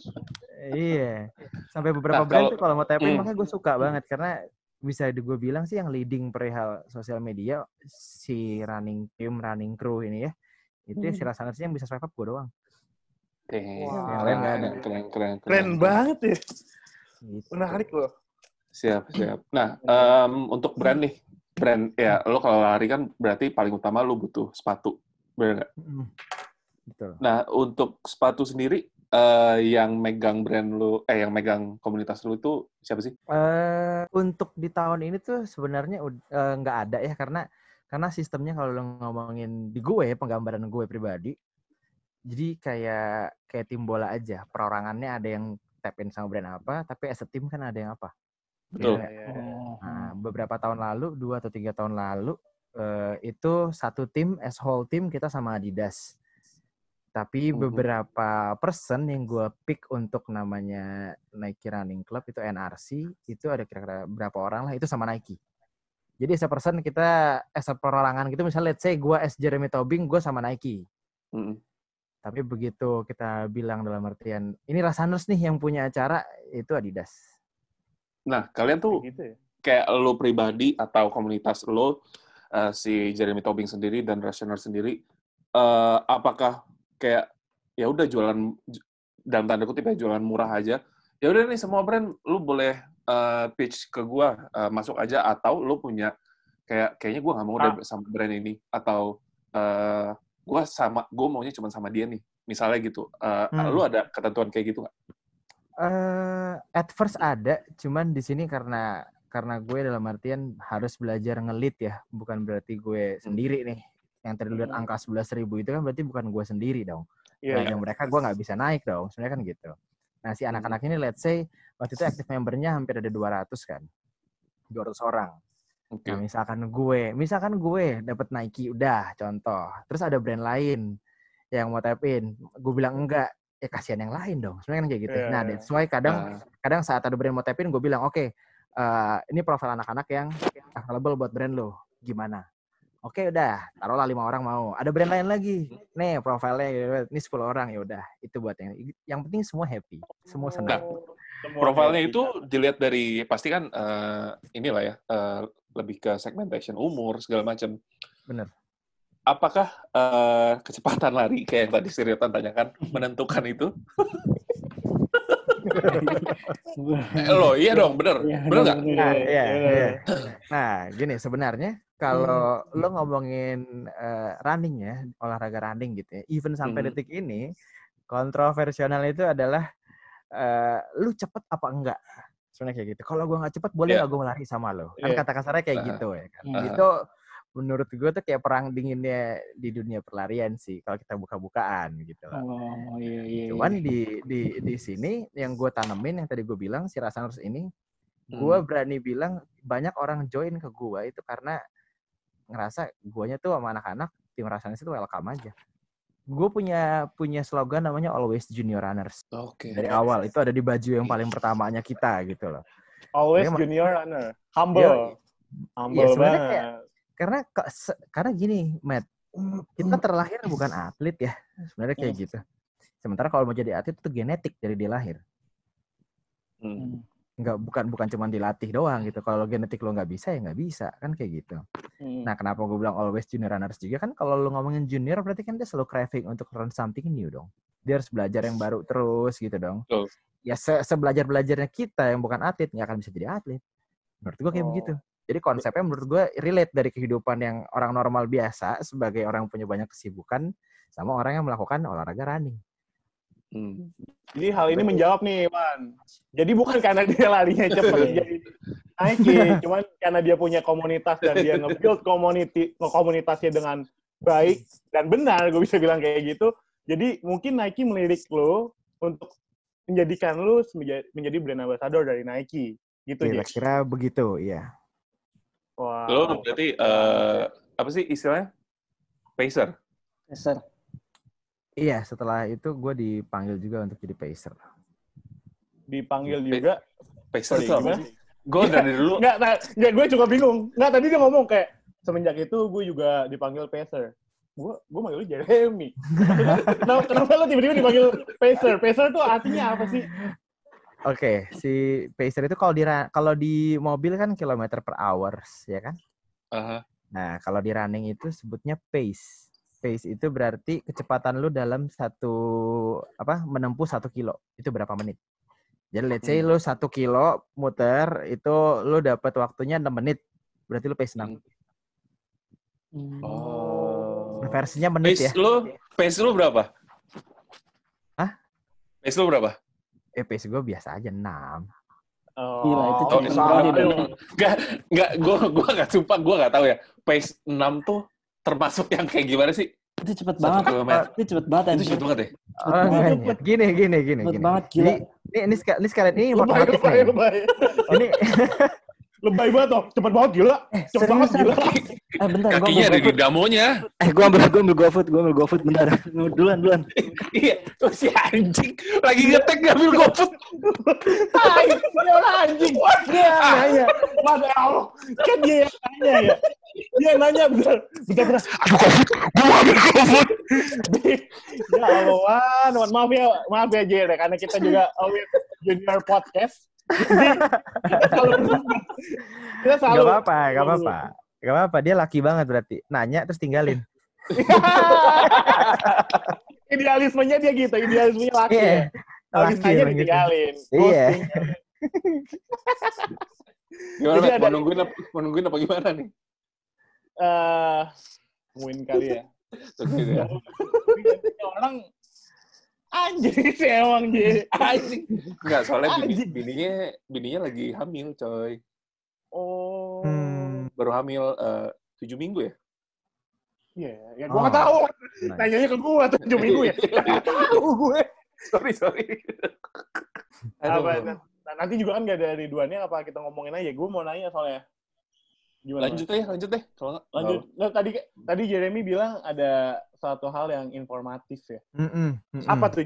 iya sampai beberapa Nah, brand kalau- tuh kalau mau tapin Hmm. makanya gue suka banget karena bisa gue bilang sih yang leading perihal sosial media si running team running crew ini ya itu ya si Hmm. Rasaners yang bisa swipe up gue doang Damn, Wah. Yang lain ada. keren, keren, keren, Keren banget ya. gitu. Menarik loh. Siap, siap. Nah, em, untuk brand nih, brand ya lo kalau lari kan berarti paling utama lo butuh sepatu, bener nggak? Betul Nah, untuk sepatu sendiri eh, yang megang brand lo, eh yang megang komunitas lo itu siapa sih? Eh untuk di tahun ini tuh sebenarnya eh, nggak ada ya karena karena sistemnya kalau lo ngomongin di gue penggambaran gue pribadi jadi kayak kayak tim bola aja perorangannya ada yang tap in sama brand apa tapi as a team kan ada yang apa Betul. Iya? Iya, iya. Nah, beberapa tahun lalu dua atau tiga tahun lalu eh, itu satu tim as whole team kita sama Adidas tapi Mhm. beberapa person yang gue pick untuk namanya Nike Running Club itu NRC itu ada kira-kira berapa orang lah itu sama Nike. Jadi as a person kita as a perorangan gitu misalnya let's say gue as Jeremy Tobing gue sama Nike. Mm-mm. Tapi begitu kita bilang dalam artian ini Rasaners nih yang punya acara itu Adidas. Nah, kalian tuh Kayak gitu ya. kayak lo pribadi atau komunitas lo, eh, si Jeremy Tobing sendiri dan Rationer sendiri, eh, apakah kayak ya udah jualan dalam tanda kutip ya jualan murah aja, ya udah nih semua brand lu boleh eh, pitch ke gua eh, masuk aja atau lu punya kayak kayaknya gua nggak mau deh sama brand ini atau eh, gua sama gua maunya cuma sama dia nih misalnya gitu Eh, Hmm. lu ada ketentuan kayak gitu nggak? eh at first ada, cuman di sini karena karena gue dalam artian harus belajar ngelit ya, bukan berarti gue sendiri nih. Yang tadi lihat Hmm. angka 11.000 ribu itu kan berarti bukan gue sendiri dong. Iya. Nah, yang mereka gue nggak bisa naik dong, sebenarnya kan gitu. Nah si anak-anak ini let's say waktu itu active membernya hampir ada 200 kan, 200 orang. Oke. Nah, misalkan gue, misalkan gue dapat Nike udah contoh. Terus ada brand lain yang mau tap in, gue bilang enggak, ya kasihan yang lain dong. Sebenarnya kan kayak gitu. Iya, Nah, iya. that's why kadang Nah, kadang saat ada brand mau tap in, gue bilang, oke, eh, ini profil anak-anak yang available buat brand lo. Gimana? Oke, udah. Taruhlah lima orang mau. Ada brand lain lagi. Nih, profilnya ini 10 orang. Ya udah, itu buat yang yang penting semua happy. Semua senang. Semua profilnya itu dilihat dari pasti kan eh, inilah ya eh, lebih ke segmentation umur segala macam. Bener. Apakah eh, kecepatan lari kayak yang tadi Siriotan tanyakan menentukan itu? [laughs] Lo iya dong, bener, Iya, bener nggak? Nah, iya, Iya. iya. Nah, gini sebenarnya kalau lo ngomongin eh, running ya, olahraga running gitu ya, even sampai Mhm. detik ini kontroversial itu adalah eh, lu cepet apa enggak? Sebenarnya kayak gitu. Kalau gua nggak cepet, boleh Iya. nggak gue lari sama lo? Kan Iya. kata kasarnya kayak Ah. gitu ya kan. Ah. Itu menurut gue tuh kayak perang dinginnya di dunia perlarian sih kalau kita buka-bukaan gitu loh. Oh iya iya. Cuman di di di sini yang gue tanemin yang tadi gue bilang si Rasaners ini, Hmm. gue berani bilang banyak orang join ke gue itu karena ngerasa guanya tuh sama anak-anak tim Rasaners itu welcome aja. Gue punya punya slogan namanya always junior runners Oke. dari awal itu ada di baju yang paling pertamanya kita gitu loh. Always Memang- junior runner. Humble. Iya, Humble Iya, sebenarnya banget. kayak- Karena karena gini, Matt, kita terlahir bukan atlet ya sebenarnya kayak gitu. Sementara kalau mau jadi atlet itu genetik dari dia lahir. Hmm. Nggak bukan bukan cuma dilatih doang gitu. Kalau genetik lo nggak bisa ya nggak bisa kan kayak gitu. Hmm. Nah kenapa gue bilang always junior runners juga kan kalau lo ngomongin junior berarti kan dia selalu craving untuk learn something new dong. Dia harus belajar yang baru terus gitu dong. Betul. Ya se sebelajar belajarnya kita yang bukan atlet nggak akan bisa jadi atlet. Menurut gue kayak Oh. begitu. Jadi konsepnya menurut gue relate dari kehidupan yang orang normal biasa sebagai orang yang punya banyak kesibukan sama orang yang melakukan olahraga running. Hmm. Jadi hal ini menjawab nih, Wan. Jadi bukan karena dia larinya [laughs] cepat jadi Nike, cuman karena dia punya komunitas dan dia nge-build community, komunitasnya dengan baik dan benar, gue bisa bilang kayak gitu. Jadi mungkin Nike melirik lo untuk menjadikan lo menja- menjadi brand ambassador dari Nike. Gitu, Jack. Kira-kira begitu, iya. Wow. Lo berarti eh, apa sih istilahnya? Pacer. Dasar. Iya, setelah itu gue dipanggil juga untuk jadi pacer. Dipanggil juga. Pacer itu apa gimana? sih? Gue dari dulu Enggak, nah, enggak, gue juga bingung. Enggak, tadi dia ngomong kayak, semenjak itu gue juga dipanggil Pacer. Gue gue manggil lu Jeremy. [laughs] kenapa, kenapa lu tiba-tiba dipanggil Pacer? Pacer tuh artinya apa sih? Oke, si pacer itu kalau di kalau di mobil kan kilometer per hours, ya kan? Aha. Nah, kalau di running itu sebutnya pace. Pace itu berarti kecepatan lu dalam satu apa menempuh satu kilo itu berapa menit. Jadi let's say Hmm. lu satu kilo muter itu lu dapat waktunya 6 menit. Berarti lu pace 6. Hmm. Oh. Versinya menit Pace ya. lu, pace lu berapa? Hah? Pace lu berapa? Eh pace gue biasa aja 6. Oh, Gila, itu Oh, cepet salah. banget. Enggak, enggak, gue gua nggak sumpah, gue nggak tahu ya. Pace 6 tuh termasuk yang kayak gimana sih? Itu cepet Satu banget. Itu cepet banget Itu cepet banget ya? Oh, banget, cepet. enggak. Gini gini gini Cepet gini. banget gila. Ini ini, ini sekalian ini [laughs] informatif nih. lebay. Ini [laughs] Lebay banget toh. Cepet banget, gila. Eh, Cepet banget, gila. Eh bentar, gua Kakinya ada ambil di damonya. Eh, gua ambil, gua ambil GoFood, gua ambil GoFood bentar. Duluan, duluan. Iya, tuh si anjing lagi ngetek ngambil GoFood. Tai, dia orang anjing. Dia yang nanya. Mas, ya Allah. Kan dia yang nanya ya. Dia yang nanya, bentar. Bentar, bentar. Aduh GoFood, gue ambil GoFood. ya Allah. Maaf ya, maaf ya, Jer. ya, Karena kita juga always junior podcast. Kita selalu Gak apa-apa, gak apa-apa. Gak apa-apa, dia laki banget berarti. Nanya terus tinggalin. [laughs] Idealismenya dia gitu, idealismenya laki ya. Habis Laki nanya gitu. ditinggalin. Iya. [laughs] Gimana, Jadi ada- Mau nungguin apa, mau nungguin apa gimana nih? Eh, win kali ya. [laughs] Terus gitu ya. Orang anjing sih emang Ji. Anjing. Enggak, soalnya bini, bininya, bininya lagi hamil, coy. Oh. Hmm. Baru hamil eh, tujuh minggu ya? Iya, ya gua Oh. nggak tahu. Nice. Nanyanya ke gua tujuh minggu ya. [laughs] Nggak tahu gue. Sorry, sorry. Apa, nah, nanti juga kan gak ada Ridwannya apa kita ngomongin aja. Gue mau nanya soalnya. Gimana? Lanjut deh, lanjut deh. Kalau Lanjut. Nah, tadi tadi Jeremy bilang ada satu hal yang informatif ya. Mm-mm, mm-mm. Apa tuh?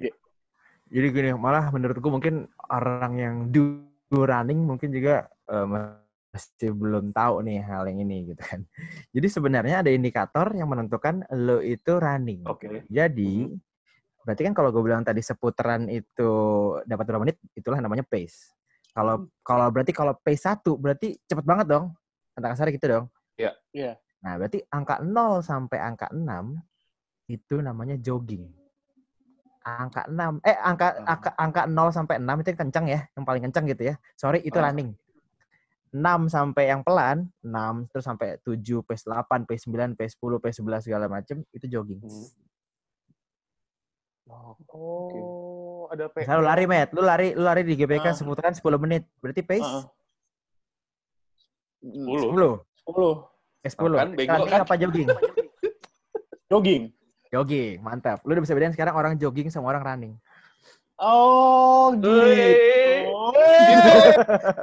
Jadi gini, malah menurutku mungkin orang yang do running mungkin juga eh, masih belum tahu nih hal yang ini gitu kan. [laughs] Jadi sebenarnya ada indikator yang menentukan lo itu running. Oke. Jadi berarti kan kalau gue bilang tadi seputaran itu dapat berapa menit, itulah namanya pace. Kalau kalau berarti kalau pace satu berarti cepet banget dong. Kata kasar gitu dong. Iya. Iya. Nah, berarti angka 0 sampai angka 6 itu namanya jogging. Angka 6 eh angka angka, angka 0 sampai 6 itu yang kencang ya, yang paling kencang gitu ya. Sorry, itu Ah. running. 6 sampai yang pelan, 6 terus sampai 7, pace 8, pace 9, pace 10, pace 11 segala macam itu jogging. Hmm. Oh, Oh, ada P. Misal lu lari, Met. Lu lari, lu lari di GBK Ah. seputaran 10 menit. Berarti pace Heeh. 10. 10. 10. Eh, 10. Kan, Running kan? apa jogging? [laughs] Jogging. Jogging, mantap. Lu udah bisa bedain sekarang orang jogging sama orang running. Oh, gitu.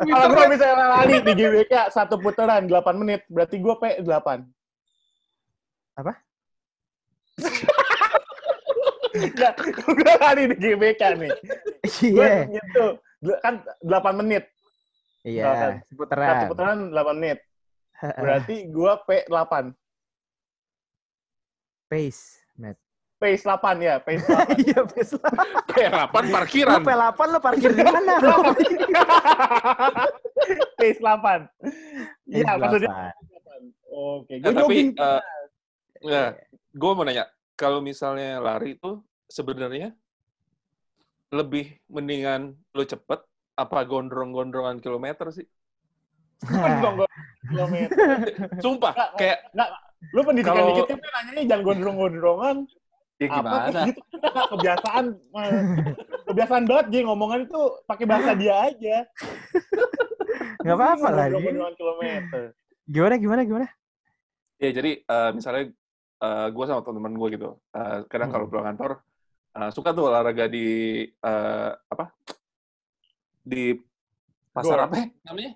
Kalau gue bisa lari di GBK satu putaran 8 menit, berarti gue P 8. Apa? Enggak, gue lari di GBK nih. Iya. gitu. Kan 8 menit. Iya, Satu seputaran. putaran 8 menit. Berarti gue P 8. Pace, Met. Pace 8 ya, pace 8. [laughs] Iya, pace lah. P8 Lu parkiran. P8 lu parkir di mana? [laughs] pace 8. Iya, maksudnya 8. 8. Oke, gue tapi jogging. nah, gue mau nanya, kalau misalnya lari itu sebenarnya lebih mendingan lo cepet apa gondrong-gondrongan kilometer sih? Gua kilometer. Sumpah, kayak Nggak, lu pendidikan Kalau- dikit kan nanyanya jangan gondrong-gondrongan. ya Apa gimana? gitu [laughs] kebiasaan eh, kebiasaan banget Ji ngomongan itu pakai bahasa dia aja. Nggak apa-apa lah. Gondrong-gondrongan kilometer. Gimana, gimana, gimana? Ya jadi eh, misalnya gue sama teman-teman gue gitu, eh, kadang kalau Hmm. pulang kantor eh, suka tuh olahraga di eh, apa? Di pasar Gor. apa ya namanya?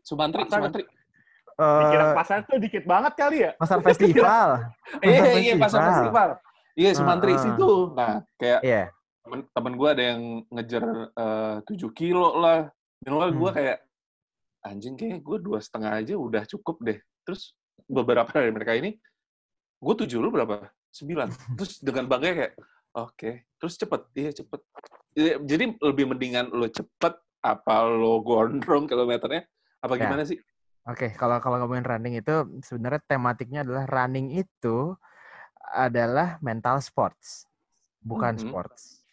Sumantri, Pasar. Sumantri. Dikira Eh, pasar tuh dikit banget kali ya. pasar [laughs] festival. Iya, iya, pasar festival. Iya, Sumantri Ah, ah. situ. Nah, kayak Iya. temen, temen gue ada yang ngejar eh, 7 kilo lah. Gue Hmm. kayak, anjing kayak gue dua setengah aja udah cukup deh. Terus beberapa dari mereka ini, gue tujuh lu berapa? Sembilan. [laughs] Terus dengan bangga kayak, oke. Terus cepet, iya cepet. Iya, Jadi lebih mendingan lo cepet, apa lo gondrong kilometernya, apa Ya. gimana sih? Oke, kalau kalau ngomongin running itu sebenarnya tematiknya adalah running itu adalah mental sports, bukan Mhm. sports.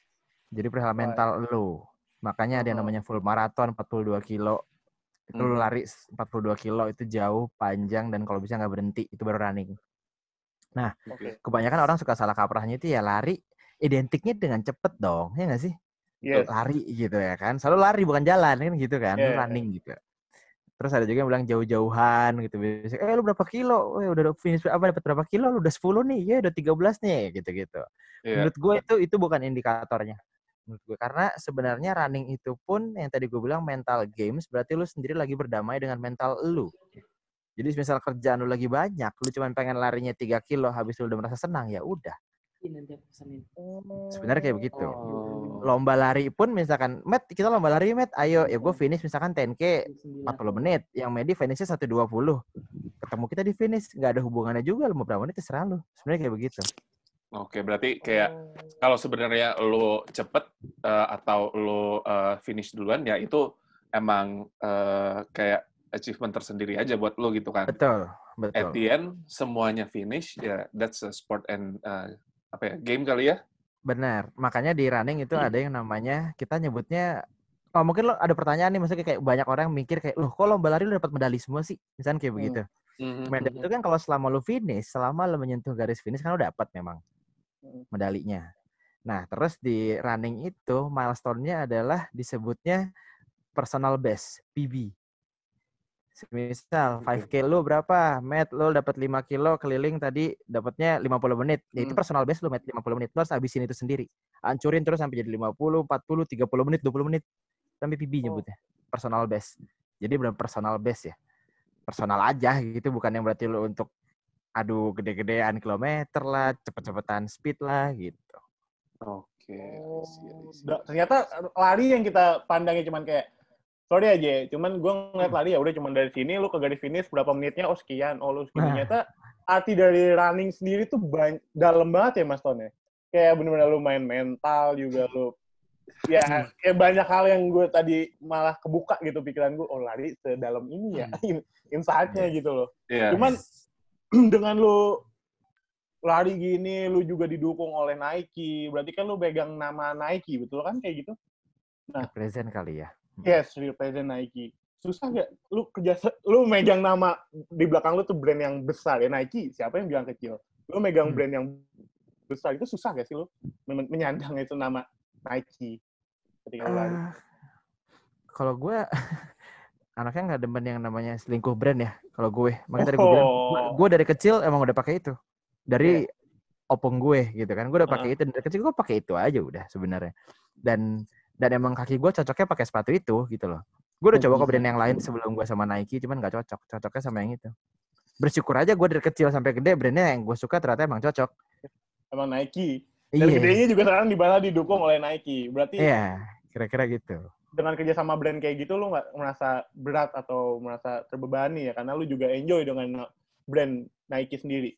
Jadi perihal mental lu. Makanya ada yang Oh. namanya full marathon 42 kilo. Itu lu Mhm. lari 42 kilo itu jauh, panjang dan kalau bisa nggak berhenti itu baru running. Oke. Kebanyakan orang suka salah kaprahnya itu ya lari identiknya dengan cepet dong, ya nggak sih? Yes. lari gitu ya kan. Selalu lari bukan jalan kan gitu kan. Iya. running gitu. Terus ada juga yang bilang jauh-jauhan gitu. Biasanya, eh lu berapa kilo? Eh udah finish apa dapat berapa kilo? Lu udah 10 nih. Ya udah 13 nih gitu-gitu. Iya. Menurut gue itu itu bukan indikatornya. Menurut gue karena sebenarnya running itu pun yang tadi gue bilang mental games berarti lu sendiri lagi berdamai dengan mental lu. Jadi misal kerjaan lu lagi banyak, lu cuma pengen larinya 3 kilo habis lu udah merasa senang ya udah. Nanti aku pesenin. Sebenarnya kayak begitu. Oh. Lomba lari pun misalkan, Matt, kita lomba lari, Matt, ayo, ya gue finish misalkan 10K 40 menit, yang Medi finishnya 120. Ketemu kita di finish, nggak ada hubungannya juga, lu mau berapa menit terserah lu. Sebenarnya kayak begitu. Oke, berarti kayak kalau sebenarnya lo cepet eh, atau lo eh, finish duluan, ya itu emang eh, kayak achievement tersendiri aja buat lo gitu kan. Betul, At betul. the end semuanya finish, ya that's a sport and eh, apa ya game kali ya. Benar. Makanya di running itu ada yang namanya, kita nyebutnya, oh, mungkin lo ada pertanyaan nih, maksudnya kayak banyak orang mikir kayak, loh kok lomba lari lu dapat medali semua sih? Misalnya kayak Hmm. begitu. Mhm, Medali mhm. itu kan kalau selama lu finish, selama lu menyentuh garis finish kan lu dapat memang Hmm. medalinya. Nah, terus di running itu milestone-nya adalah disebutnya personal best, PB. Misal Oke. 5K lu berapa? Matt lu dapat 5 kilo keliling tadi dapatnya 50 menit. Ya itu Hmm. personal best lu Matt 50 menit. Lu harus habisin itu sendiri. Hancurin terus sampai jadi 50, 40, 30 menit, 20 menit. Sampai PB Oh. nyebutnya. Personal best. Jadi benar personal best ya. personal aja gitu, bukan yang berarti lu untuk adu gede-gedean kilometer lah, cepet-cepetan speed lah gitu. Oke. See. Da- ternyata lari yang kita pandangnya cuman kayak sorry aja, cuman gue ngeliat Hmm. lari ya udah cuman dari sini lu ke garis finish berapa menitnya oh sekian, oh lu sekian. Nah. Ternyata arti dari running sendiri tuh bany- dalam banget ya Mas Ton ya. Kayak bener-bener lu main mental juga lu ya Hmm. kayak banyak hal yang gue tadi malah kebuka gitu pikiran gue oh lari sedalam ini ya Hmm. insight-nya gitu loh. Iya. Cuman [clears throat] dengan lu lari gini, lu juga didukung oleh Nike. Berarti kan lu pegang nama Nike, betul kan kayak gitu? Present kali ya. Yes, represent Nike. Susah gak? Lu kerja, lu megang nama di belakang lu tuh brand yang besar ya Nike. Siapa yang bilang kecil? Lu megang Hmm. brand yang besar itu susah gak sih lu men- menyandang itu nama Nike ketika? Ah, kalau gue [laughs] anaknya nggak demen yang namanya selingkuh brand ya. Kalau gue, makanya tadi gue bilang, Oh. gue dari kecil emang udah pakai itu. Dari opung gue gitu kan, gue udah pakai itu dari kecil gue pakai itu aja udah sebenarnya. Dan dan emang kaki gue cocoknya pakai sepatu itu gitu loh. Gue udah coba ke brand yang lain sebelum gue sama Nike, cuman nggak cocok. Cocoknya sama yang itu. Bersyukur aja gue dari kecil sampai gede brandnya yang gue suka ternyata emang cocok. Emang Nike. Dan Iya, gedenya juga sekarang di mana didukung oleh Nike. Berarti iya, kira-kira gitu. dengan kerja sama brand kayak gitu lu nggak merasa berat atau merasa terbebani ya karena lu juga enjoy dengan brand Nike sendiri.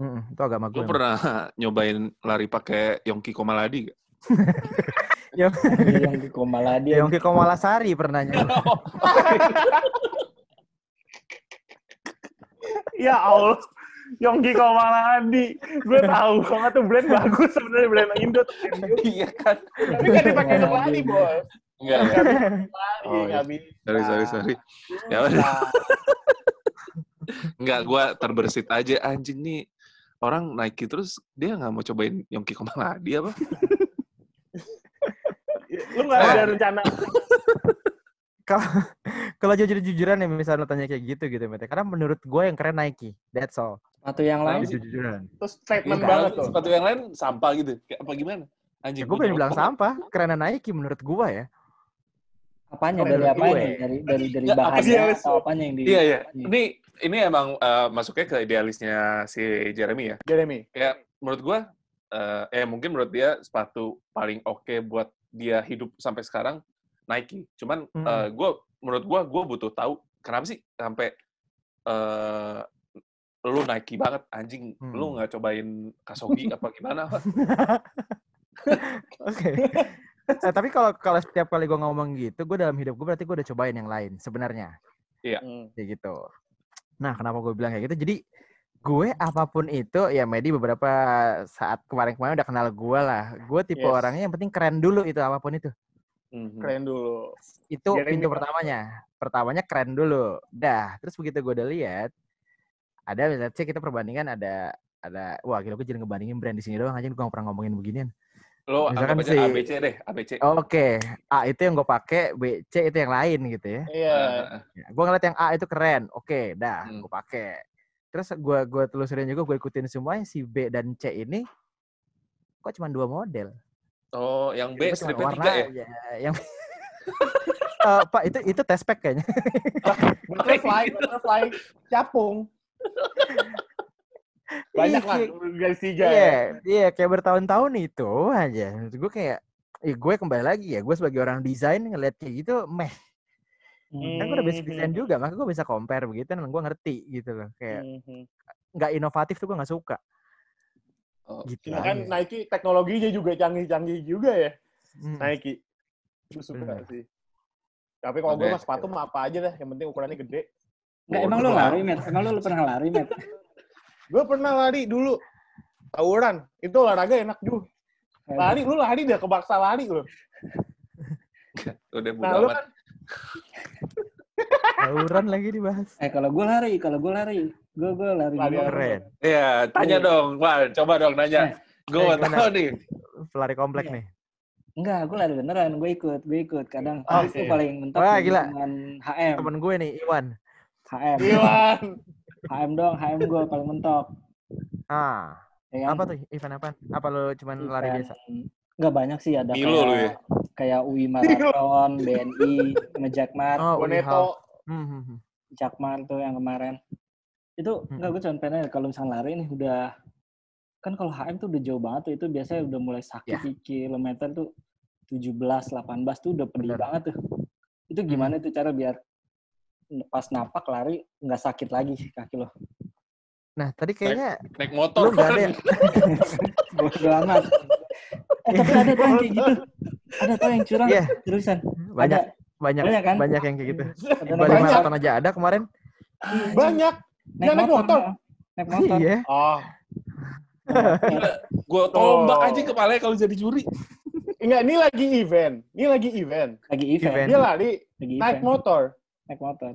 Mm-mm, itu agama gue. Lu pernah nyobain lari pakai Yongki Komaladi gak? [laughs] yang di Komaladi. Yang ke Komalasari pernah nyoba. [laughs] [laughs] Ya Allah. Yongki Komaladi. Gue tahu banget tuh brand bagus sebenarnya brand Indo. Iya kan? Tapi kan dipakai untuk lari, Bos. Enggak. Nggak bisa lari, Oh, nggak iya. bisa. Sorry, sorry, sorry. Ya udah. Enggak, gue terbersit aja anjing nih. Orang Nike terus dia nggak mau cobain Yongki Komaladi apa? Lu nggak ada rencana [laughs] kalau kalau jujur-jujuran ya misalnya tanya kayak gitu gitu Mete. Karena menurut gue yang keren Nike. That's all. Sepatu yang lain Jujur-jujuran. terus statement Iya, banget tuh. Sepatu yang lain sampah gitu. Kayak apa gimana? Anjing. Ya, gue berani bilang sampah. Kerenan Nike menurut gue ya. apanya Oh, dari gue. nih? Dari dari dari apa atau apanya yang di Iya, iya. Ini ini emang eh, masuknya ke idealisnya si Jeremy ya. Jeremy. Kayak menurut gua eh, eh mungkin menurut dia sepatu paling oke buat dia hidup sampai sekarang Nike. Cuman Hmm. eh, gua menurut gua gua butuh tahu kenapa sih sampai eh lu Nike banget anjing. Lu Hmm. nggak cobain Kasogi [laughs] apa gimana? [laughs] Oke. Eh, tapi kalau kalau setiap kali gue ngomong gitu, gue dalam hidup gue berarti gue udah cobain yang lain sebenarnya. Hmm. Kayak gitu. Nah, kenapa gue bilang kayak gitu? Jadi gue apa pun itu, ya Medi beberapa saat kemarin-kemarin udah kenal gue lah. Gue tipe Yes. orangnya yang penting keren dulu itu apa pun itu. Mhm. Keren dulu. Itu Jeremy pintu pertamanya. Pertamanya keren dulu. Dah, terus begitu gue udah lihat, ada misalnya cek kita perbandingan ada ada wah gila gue jadi ngebandingin brand di sini doang aja gue gak pernah ngomongin beginian. Lo Misalkan si- ABC deh, ABC. Oke, A itu yang gue pakai, B, C itu yang lain gitu ya. Iya. Ya, gue ngeliat yang A itu keren, oke, dah, Hmm. gue pakai. Terus gue gua telusurin juga, gue ikutin semuanya si B dan C ini, kok cuma dua model. Oh, yang B stripnya warna tiga ya? aja. Yang [laughs] Eh, Pak itu itu test pack kayaknya. [laughs] Butterfly, butterfly, capung. Banyak lah Iya, garis tiga Iya, ya. iya kayak bertahun-tahun itu aja. Gue kayak, eh, gue kembali lagi ya, gue sebagai orang desain ngeliat kayak gitu, meh. Kan gue udah basic desain juga, maka gue bisa compare begitu, dan gue ngerti gitu loh. Kayak Mhm. nggak inovatif tuh gue nggak suka. Oh, Gitu Cuma kan. Nike teknologinya juga canggih-canggih juga ya. Hmm. Nike. Gue suka Bener. sih. Tapi kalau gue mah sepatu mah apa aja dah, yang penting ukurannya gede. Enggak, emang lu lari, Met? Emang lu, lu pernah lari, Met? [laughs] Gue pernah lari dulu tawuran. Itu olahraga enak juga. Lari, lu lari dah kebaksa lari lu. udah bodo Nah, lu amat. kan Tawuran lagi dibahas. Eh, kalau gue lari, kalau gue lari, gue gue lari. Lari? Keren. Iya, tanya dong, Wan. Coba dong nanya. Eh, Gue eh, tahu nih. Pelari komplek Iya. nih. Enggak, gue lari beneran. Gue ikut, gue ikut. Kadang Oh, itu oke. paling mentok Wah, gila. cuman HM. Temen gue nih, Iwan. HM. Iwan. HM dong, HM gue paling mentok. Ah, Ya kan? apa tuh event apa? Apa lo cuman lari Event- biasa? Nggak banyak sih ada Milo lu ya? kayak UI [laughs] Marathon, BNI, sama Jackmart. Oh, Boneto. Half. Hmm, hmm, hmm. Jakmar tuh yang kemarin. Itu enggak gue cuma pengen kalau misalnya lari nih udah kan kalau HM tuh udah jauh banget tuh itu biasanya udah mulai sakit di kilometer tuh 17, 18 tuh udah pedih Bener. banget tuh. Itu gimana tuh cara biar pas napak lari nggak sakit lagi kaki lo. Nah, tadi kayaknya Naik lu motor. nggak ada [laughs] ya? [laughs] Bodo amat. Eh, tapi ada tuh yang kayak gitu. Ada tuh yang curang Iya. terusan. banyak Ada. banyak Banyak kan? banyak yang kayak gitu. Ada Bali naik maraton aja ada kemarin. Banyak. Dia naik motor. Naik motor. Iya. Oh, Gue tombak aja kepalanya kalau jadi juri. enggak, ini lagi event. Ini lagi event. Lagi event. Event. Dia lari Lagi naik event. motor. Naik motor.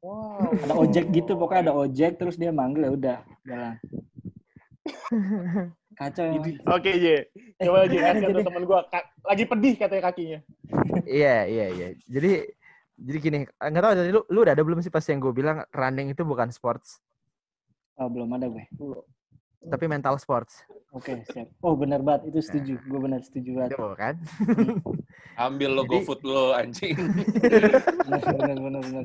Wow. Ada ojek gitu, pokoknya ada ojek terus dia manggil ya udah jalan. [laughs] Kacau emang. Oke, J. Coba J, [laughs] kasih Jadi- ke temen gue. Lagi pedih katanya kakinya. Iya, iya, iya. Jadi jadi gini, nggak tahu dari lu, lu udah ada belum sih pas yang gue bilang running itu bukan sports, Oh, belum ada gue. tapi mental sports. Oke, siap. Oh, benar banget. Itu setuju. Gue benar setuju banget. Itu kan? [laughs] Ambil lo Jadi- GoFood lo anjing. [laughs] Benar, benar, benar, benar.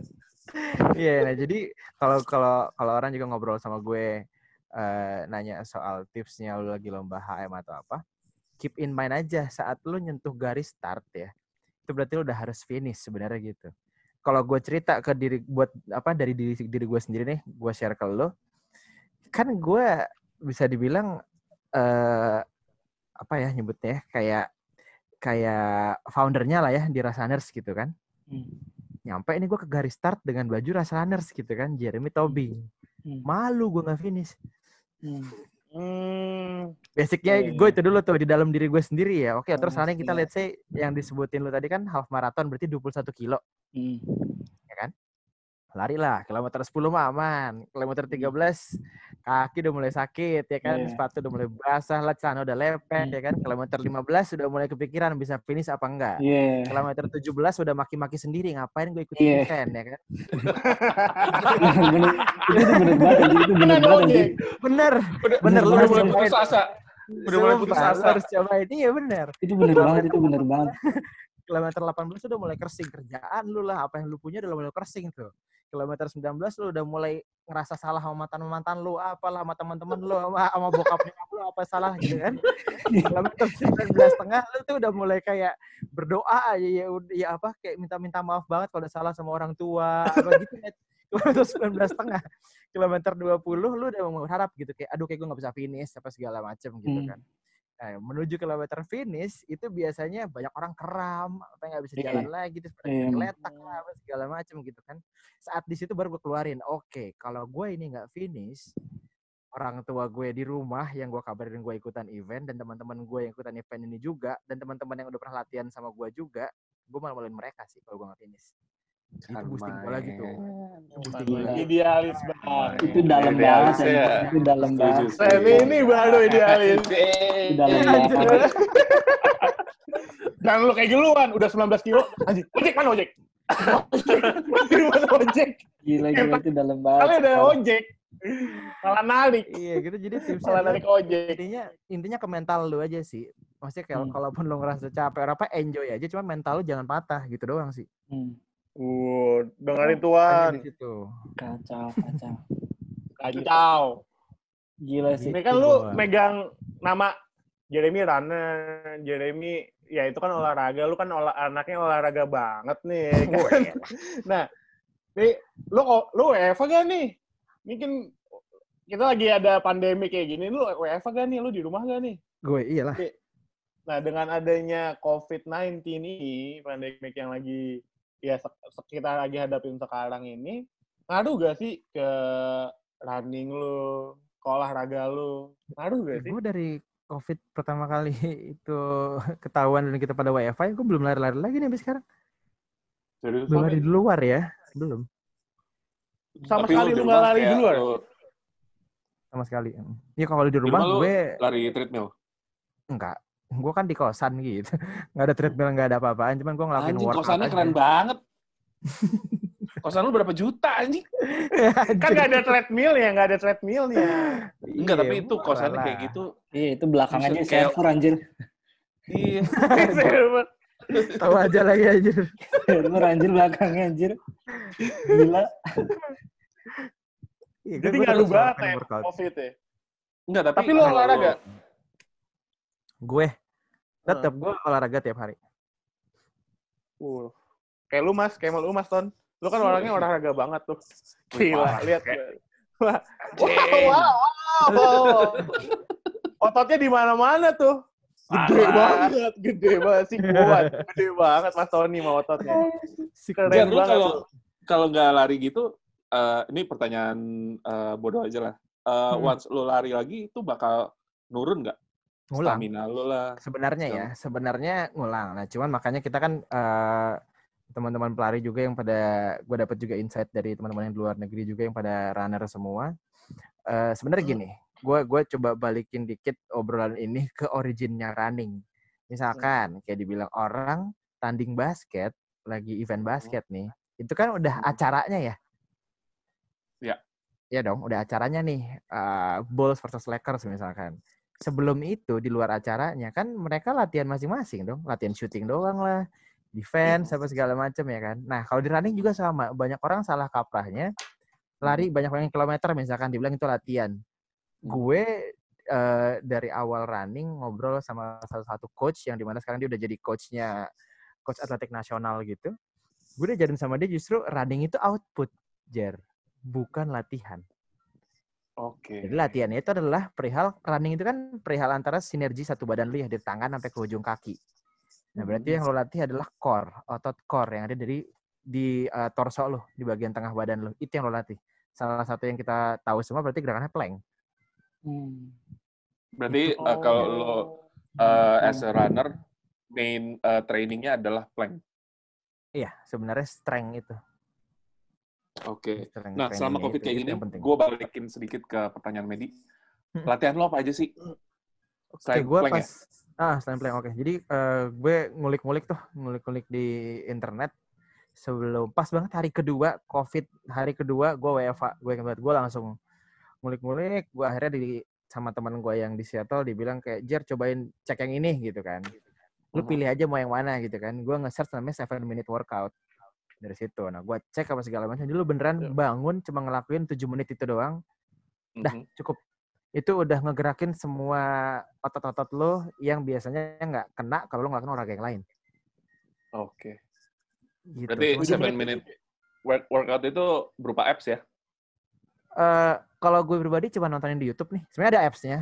Iya, nah jadi kalau kalau kalau orang juga ngobrol sama gue eh, nanya soal tipsnya lu lagi lomba HM atau apa, keep in mind aja saat lu nyentuh garis start ya, itu berarti lu udah harus finish sebenarnya gitu. Kalau gue cerita ke diri buat apa dari diri diri gue sendiri nih, gue share ke lu, kan gue bisa dibilang eh apa ya nyebutnya ya, kayak kayak foundernya lah ya di Rasaners gitu kan Hmm. nyampe ini gue ke garis start dengan baju Runners gitu kan Jeremy Tobing Hmm. malu gue nggak finish Hmm. Hmm. basicnya Iya, iya. gue itu dulu tuh di dalam diri gue sendiri ya oke terus Oh, running kita let's say yang disebutin lu tadi kan half marathon berarti 21 kilo Hmm. Lari lah kilometer 10 mah aman kilometer 13 kaki udah mulai sakit ya kan Iya. sepatu udah mulai basah lah celana udah lepek Hmm. ya kan kilometer 15 sudah mulai kepikiran bisa finish apa enggak Iya. kilometer 17 udah maki-maki sendiri ngapain gue ikut Iya. event ya kan bener, bener. Itu bener banget. Itu bener Bener bener lu udah harus mulai putus asa. Udah mulai putus asa. harus cobain iya bener Itu bener banget. Itu bener banget. [laughs] kilometer 18 udah mulai kersing kerjaan lu lah apa yang lu punya udah mulai kersing tuh kilometer 19 lu udah mulai ngerasa salah sama mantan mantan lu apalah sama teman-teman lu [laughs] sama, sama bokap nyokap lu apa salah gitu kan [laughs] kilometer 19 tengah lu tuh udah mulai kayak berdoa aja ya ya apa kayak minta-minta maaf banget kalau udah salah sama orang tua apa gitu ya kilometer 19 tengah kilometer 20 lu udah mengharap gitu kayak aduh kayak gue nggak bisa finish apa segala macem gitu Hmm. Nah, menuju kilometer finish itu biasanya banyak orang keram, apa nggak bisa Iya. jalan lagi, terus pada Iya. geletak lah, apa segala macam gitu kan. Saat di situ baru gue keluarin, oke, kalau gue ini nggak finish, orang tua gue di rumah yang gue kabarin gue ikutan event dan teman-teman gue yang ikutan event ini juga dan teman-teman yang udah pernah latihan sama gue juga, gue malah maluin mereka sih kalau gue nggak finish. Itu boosting gue lagi tuh. Itu boosting lagi. Idealis banget. Itu dalam banget. ya. anjing. Itu dalam banget. setuju. Remy ini baru idealis. Itu dalam banget. Dan lu kayak duluan, udah 19 kilo. Anjir, ojek mana ojek? Ojek, di mana ojek? Gila, gila. Itu dalam banget. Kali ada ojek. Malah narik. Iya gitu jadi [laughs] tipsnya Malah narik ojek. intinya intinya ke mental lu aja sih. Maksudnya kalau Hmm. kalaupun lu ngerasa capek atau apa enjoy aja, cuma mental lu jangan patah gitu doang sih. Hmm. Uh, dengerin Hanya tuan. di situ. Kacau, kacau. Kacau. Gila sih. Ini kan lu megang nama Jeremy Runner, Jeremy ya itu kan olahraga, lu kan olah, anaknya olahraga banget nih. [laughs] kan? nah, nih lu kok- lu WFA gak nih? Mungkin kita lagi ada pandemi kayak gini, lu WFA gak nih? Lu di rumah gak nih? Gue iyalah. Nah, dengan adanya COVID-19 ini, pandemi yang lagi ya sek- sek- kita lagi hadapin sekarang ini, ngaruh gak sih ke running lu, ke olahraga lu? Ngaruh gak sih? Gue dari COVID pertama kali [laughs] itu ketahuan dan kita pada WiFi, gue belum lari-lari lagi nih sampai sekarang. Serius? Belum lari di luar ya, belum Sama Tapi sekali di lu rumah nggak lari di luar? lu- sama sekali. Ya kalau di Di rumah rumah lu gue lari treadmill. enggak. Gue kan di kosan gitu. [laughs] Nggak ada treadmill, nggak ada apa-apaan. Cuman gue ngelakuin Anjing workout kosannya aja. keren banget. [laughs] Kosan lu berapa juta anjing? [laughs] Kan nggak ada treadmill ya, nggak ada treadmillnya. Enggak, Iya, tapi itu kosannya kayak gitu. Iya, itu belakang aja Buset, kayak- server anjir. Iya. Tahu aja lagi anjir. Lu anjir belakangnya anjir. Gila. Iya, Jadi nggak rubah ngelakuin ya. COVID ya? Enggak, tapi, Tapi lu olahraga? Gue tetap gue olahraga tiap hari. Uh. Kayak lu mas, kayak lu mas Ton. Lu kan orangnya olahraga banget tuh. [laughs] Gila, lihat. Wah, Anjing. wow, wow. [laughs] Ototnya di mana-mana tuh. Gede Parah. banget, gede banget sih kuat. Gede banget Mas Tony mau ototnya. Keren Jan, lu banget kalau kalau nggak lari gitu, eh, ini pertanyaan eh, bodoh aja lah. Eh, Hmm. Once lu lari lagi, itu bakal nurun nggak? Ngulang. Stamina lu lah. Sebenarnya ya, sebenarnya ngulang. Nah, cuman makanya kita kan eh, teman-teman pelari juga yang pada gue dapat juga insight dari teman-teman yang di luar negeri juga yang pada runner semua. Eh, sebenarnya gini, gue gue coba balikin dikit obrolan ini [laughs] ke originnya running. Misalkan kayak dibilang orang tanding basket, lagi event basket nih, itu kan udah Hmm. acaranya ya. Ya. Iya dong, udah acaranya nih. eh, Bulls versus Lakers misalkan sebelum itu di luar acaranya kan mereka latihan masing-masing dong, latihan shooting doang lah, defense apa segala macam ya kan. Nah kalau di running juga sama, banyak orang salah kaprahnya lari banyak banyak kilometer misalkan dibilang itu latihan. Gue eh, dari awal running ngobrol sama salah satu coach yang di mana sekarang dia udah jadi coachnya coach atletik nasional gitu. Gue udah jadiin sama dia justru running itu output, Jer, bukan latihan. Oke. Jadi latihannya itu adalah perihal running itu kan perihal antara sinergi satu badan lu ya dari tangan sampai ke ujung kaki. Nah berarti yang lo latih adalah core, otot core yang ada dari di eh, torso lo, di bagian tengah badan lo. Itu yang lo latih. Salah satu yang kita tahu semua berarti gerakannya plank. Hmm. Berarti Oh. eh, kalau lo eh, as a runner, main eh, trainingnya adalah plank. Iya, sebenarnya strength itu. Oke. Strength Nah, selama trainingnya COVID kayak gini, gue balikin sedikit ke pertanyaan Medi. Hmm. Latihan lo apa aja sih? Oke, Selain gue plank pas ya? ah selain plank oke. Jadi eh, gue ngulik-ngulik tuh, ngulik-ngulik di internet sebelum pas banget hari kedua COVID hari kedua gue WFA gue banget gue langsung ngulik-ngulik gue akhirnya di sama teman gue yang di Seattle dibilang kayak Jer cobain cek yang ini gitu kan lu Mhm. pilih aja mau yang mana gitu kan gue nge-search namanya 7 minute workout dari situ nah gue cek apa segala macam jadi lu beneran Ya. bangun cuma ngelakuin 7 menit itu doang dah Mhm. cukup itu udah ngegerakin semua otot-otot lo yang biasanya nggak kena kalau lo ngelakuin olahraga yang lain. Oke. Gitu. Berarti Tujuh 7 minute work- workout itu berupa apps ya? eh, kalau gue pribadi cuma nontonin di YouTube nih. Sebenarnya ada apps-nya.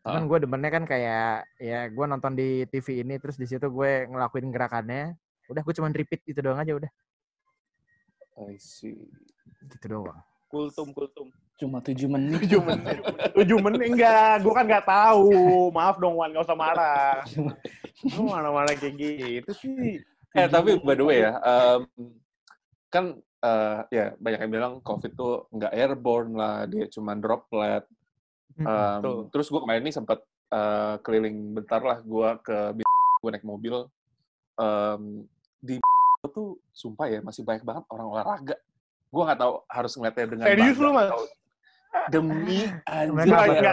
Cuman Ah. gue demennya kan kayak ya gue nonton di TV ini terus di situ gue ngelakuin gerakannya. Udah gue cuma repeat itu doang aja udah. I see. Gitu doang. Kultum, kultum. Cuma tujuh menit. Tujuh menit. [laughs] Tujuh menit enggak, gue kan nggak tahu. Maaf dong Wan, nggak usah marah. Lu mana-mana kayak gitu sih. Eh tapi by the way ya, em, kan eh, ya banyak yang bilang COVID tuh nggak airborne lah, dia cuma droplet. Betul. terus gue kemarin ini sempat eh, keliling bentar lah, gue ke gue naik mobil. Di tuh sumpah ya masih banyak banget orang olahraga. Gue nggak tahu harus ngeliatnya dengan Serius lu, Mas? Demi apa banyak- ya,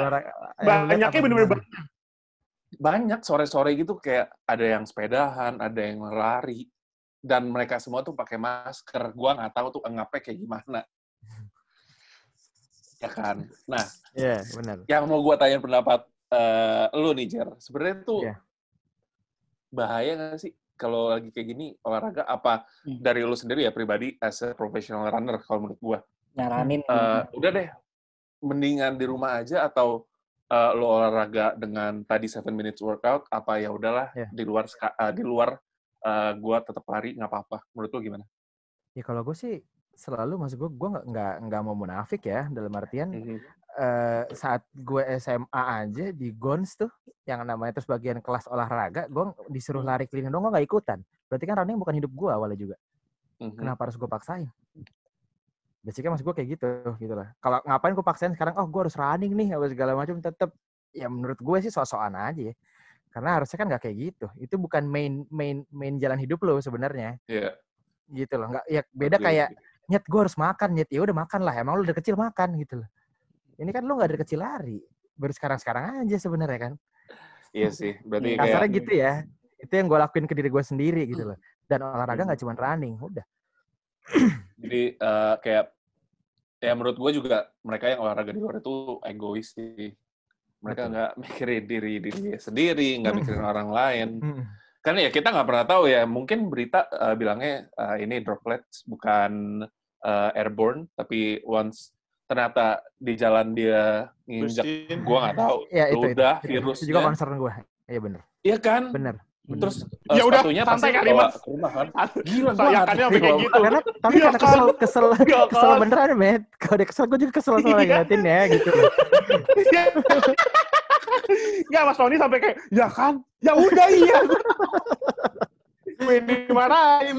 Banyaknya bener-bener gimana? banyak sore-sore gitu kayak ada yang sepedahan, ada yang lari, dan mereka semua tuh pakai masker. Gua nggak tahu tuh ngapnya kayak gimana. Ya kan. Nah, Iya, benar. yang mau gua tanya pendapat eh, lu nih Jer, sebenarnya tuh Iya. bahaya nggak sih kalau lagi kayak gini olahraga? Apa Hmm. dari lu sendiri ya pribadi as a professional runner kalau menurut gua? Nyaranin. Eh, udah deh, mendingan di rumah aja atau eh, lo olahraga dengan tadi 7 minutes workout apa ya udahlah Ya. di luar eh, di luar eh, gua tetap lari nggak apa-apa. Menurut lo gimana? Ya kalau gue sih selalu maksud gue gue nggak nggak nggak mau munafik ya dalam artian eh, saat gue SMA aja di Gons tuh yang namanya terus bagian kelas olahraga gue disuruh Hmm. lari keliling dong gue nggak ikutan. Berarti kan running bukan hidup gue awalnya juga. Mhm. kenapa harus gue paksain? Basicnya maksud gue kayak gitu gitu lah. Kalau ngapain gue paksain sekarang oh gue harus running nih apa segala macam tetap ya menurut gue sih sosokan aja ya. Karena harusnya kan nggak kayak gitu. Itu bukan main main main jalan hidup lo sebenarnya. Iya. gitu loh nggak ya beda Oke, kayak nyet gue harus makan nyet ya udah makan lah emang lu dari kecil makan gitu loh ini kan lu nggak dari kecil lari baru sekarang sekarang aja sebenarnya kan Iya sih. Berarti Iya. kayak kasarnya gitu ya itu yang gue lakuin ke diri gue sendiri gitu loh dan olahraga nggak cuma running udah [clears throat] Jadi eh, kayak ya menurut gue juga mereka yang olahraga di luar itu egois sih. Mereka nggak mikirin diri diri sendiri, nggak mikirin orang lain. Mm. Kan ya kita nggak pernah tahu ya. Mungkin berita eh, bilangnya eh, ini droplets bukan eh, airborne, tapi once ternyata di jalan dia nginjak, Bersihin. gue nggak tahu. ya itu, itu, Udah itu, virusnya. itu juga concern gue iya bener Iya kan? bener Terus Ya eh, udah, santai kali, Mas. ke rumah kan. Gila, kan sampai kayak gitu. karena tapi Iya karena kan? kesel kesel Iya kesel kan? beneran met kalau dia kesel gue juga kesel sama Iya. ngeliatin ya gitu. Enggak, Mas Tony sampai kayak, ya kan? Ya udah iya. Gue dimarahin.